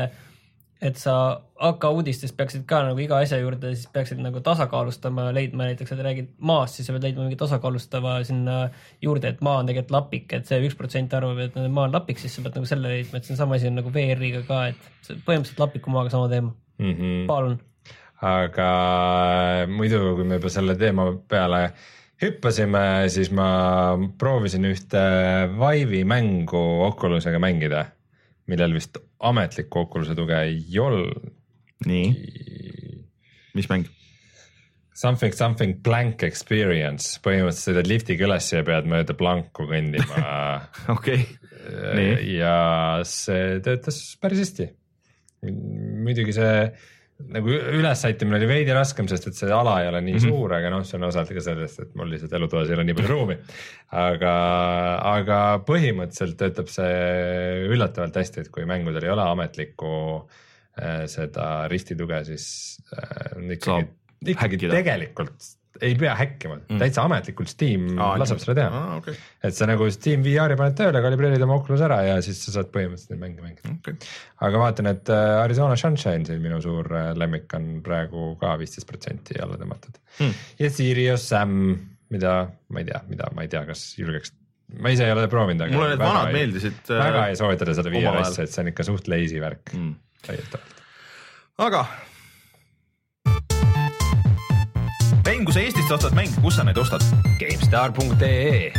et sa AK uudistes peaksid ka nagu iga asja juurde, siis peaksid nagu tasakaalustama, leidma näiteks, et räägid maast, siis sa pead leidma mingi tasakaalustava sinna juurde, et maa on tegelikult lapik, et see üks protsent arvab, et maa on lapik, siis sa pead nagu selle leidma, et see on sama asi on nagu VR-iga ka, et põhimõtteliselt lapiku maaga sama teema. mm. -hmm. palun. aga muidu, kui me juba selle teema peale hüppasime, siis ma proovisin ühte Vive'i mängu Oculusega mängida, millel vist ametlikku Oculus'e tuge ei olnud. nii, mis mäng? Something something blank experience, põhimõtteliselt sõidad liftiga üles ja pead mööda planku kõndima okei, Nii. ja see töötas päris hästi. muidugi see nagu ülesäitimine oli veidi raskem, sest et see ala ei ole nii mm -hmm. suur, aga noh, see on osalt ka sellest, et mul lihtsalt elutoas ei ole nii palju ruumi. aga, aga põhimõtteliselt töötab see üllatavalt hästi, et kui mängudel ei ole ametlikku äh, seda ristituge, siis äh, ikkagi ikkagi tegelikult ei pea häkkima mm., täitsa ametlikult Steam Aa, laseb seda teha. okei, et sa nagu Steam VR-i paned tööle, kalibreerid oma Oculus ära ja siis sa saad põhimõtteliselt neid mänge mängida. okei. aga vaatan, et äh, Arizona Sunshine, see minu suur äh, lemmik on praegu ka viisteist protsenti alla tõmmatud Hmm. ja Sirius Sam, mida ma ei tea, mida ma ei tea, kas julgeks, ma ise ei ole proovinud, aga mulle need vanad ei- meeldisid. väga ei soovita seda VR omal asja, et see on ikka suht lazy värk Mm. täielikult. aga. Sa Eestist ostad mänge, kus sa neid ostad? GameStar.ee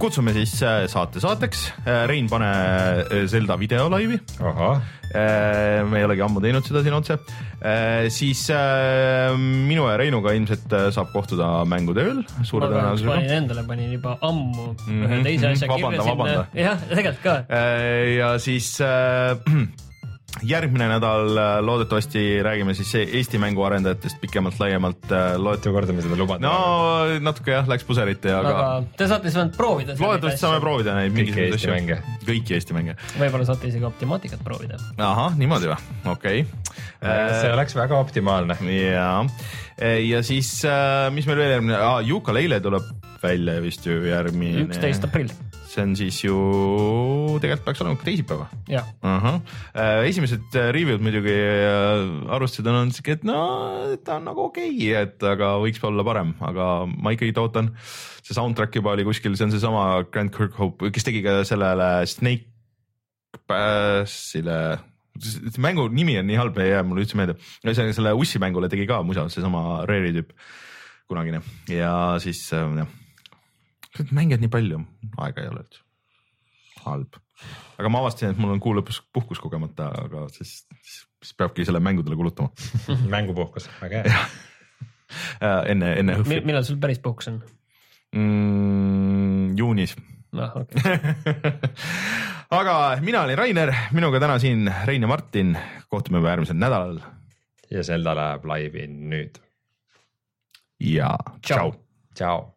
kutsume siis äh, saate saateks. Rein, pane äh, Zelda video laivi. me ei olegi ammu teinud seda siin otse. siis äh, minu ja Reinuga ilmselt äh, saab kohtuda mängude ööl suure ma kahjuks panin tõenäosusega. endale, panin juba ammu Mhm, ühe teise asja mhm, vabanda, kirja sinna. jah, tegelikult ka. Äh, ja siis äh, järgmine nädal äh, loodetavasti räägime siis Eesti mänguarendajatest pikemalt-laiemalt äh,. mitu korda me seda lubame no natuke jah, läks puserite, aga, aga aga te saate siis vähemalt proovida. loodetavasti saame. proovida neid mingisuguseid Eesti mänge. asju. kõiki Eesti mänge. võib-olla saate isegi optimaatikat proovida. ahah, niimoodi või, okei see oleks väga optimaalne. ja, ja siis äh, mis meil veel järgmine ah,, Yooka-Laylee tuleb välja vist ju järgmine. üksteist aprill, see on siis ju tegelikult peaks olema teisipäeva jah. ahah, esimesed äh, review'd muidugi äh, arvustused on olnud siuke, et no ta on nagu okei okay,, et aga võiks olla parem, aga ma ikkagi ootan. see soundtrack juba oli kuskil, see on seesama Grant Kirkhope, kes tegi ka sellele Snake Bassile, mängu nimi on nii halb, ei jää mulle üldse meelde. ühesõnaga selle Ussi mängule tegi ka musa seesama Rare'i tüüp kunagine ja siis äh, jah, mänge on nii palju, aega ei ole üldse, halb aga ma avastasin, et mul on kuu lõpus puhkus kogemata, aga siis, siis peabki selle mängudele kulutama mängupuhkus, väga hea. äh, enne, enne HÖFFi millal sul päris puhkus on? mm,. juunis. noh, okei okay. aga mina olin Rainer, minuga täna siin Rein ja Martin, kohtume juba järgmisel nädalal ja Zelda läheb laivi nüüd. ja tšau. tšau.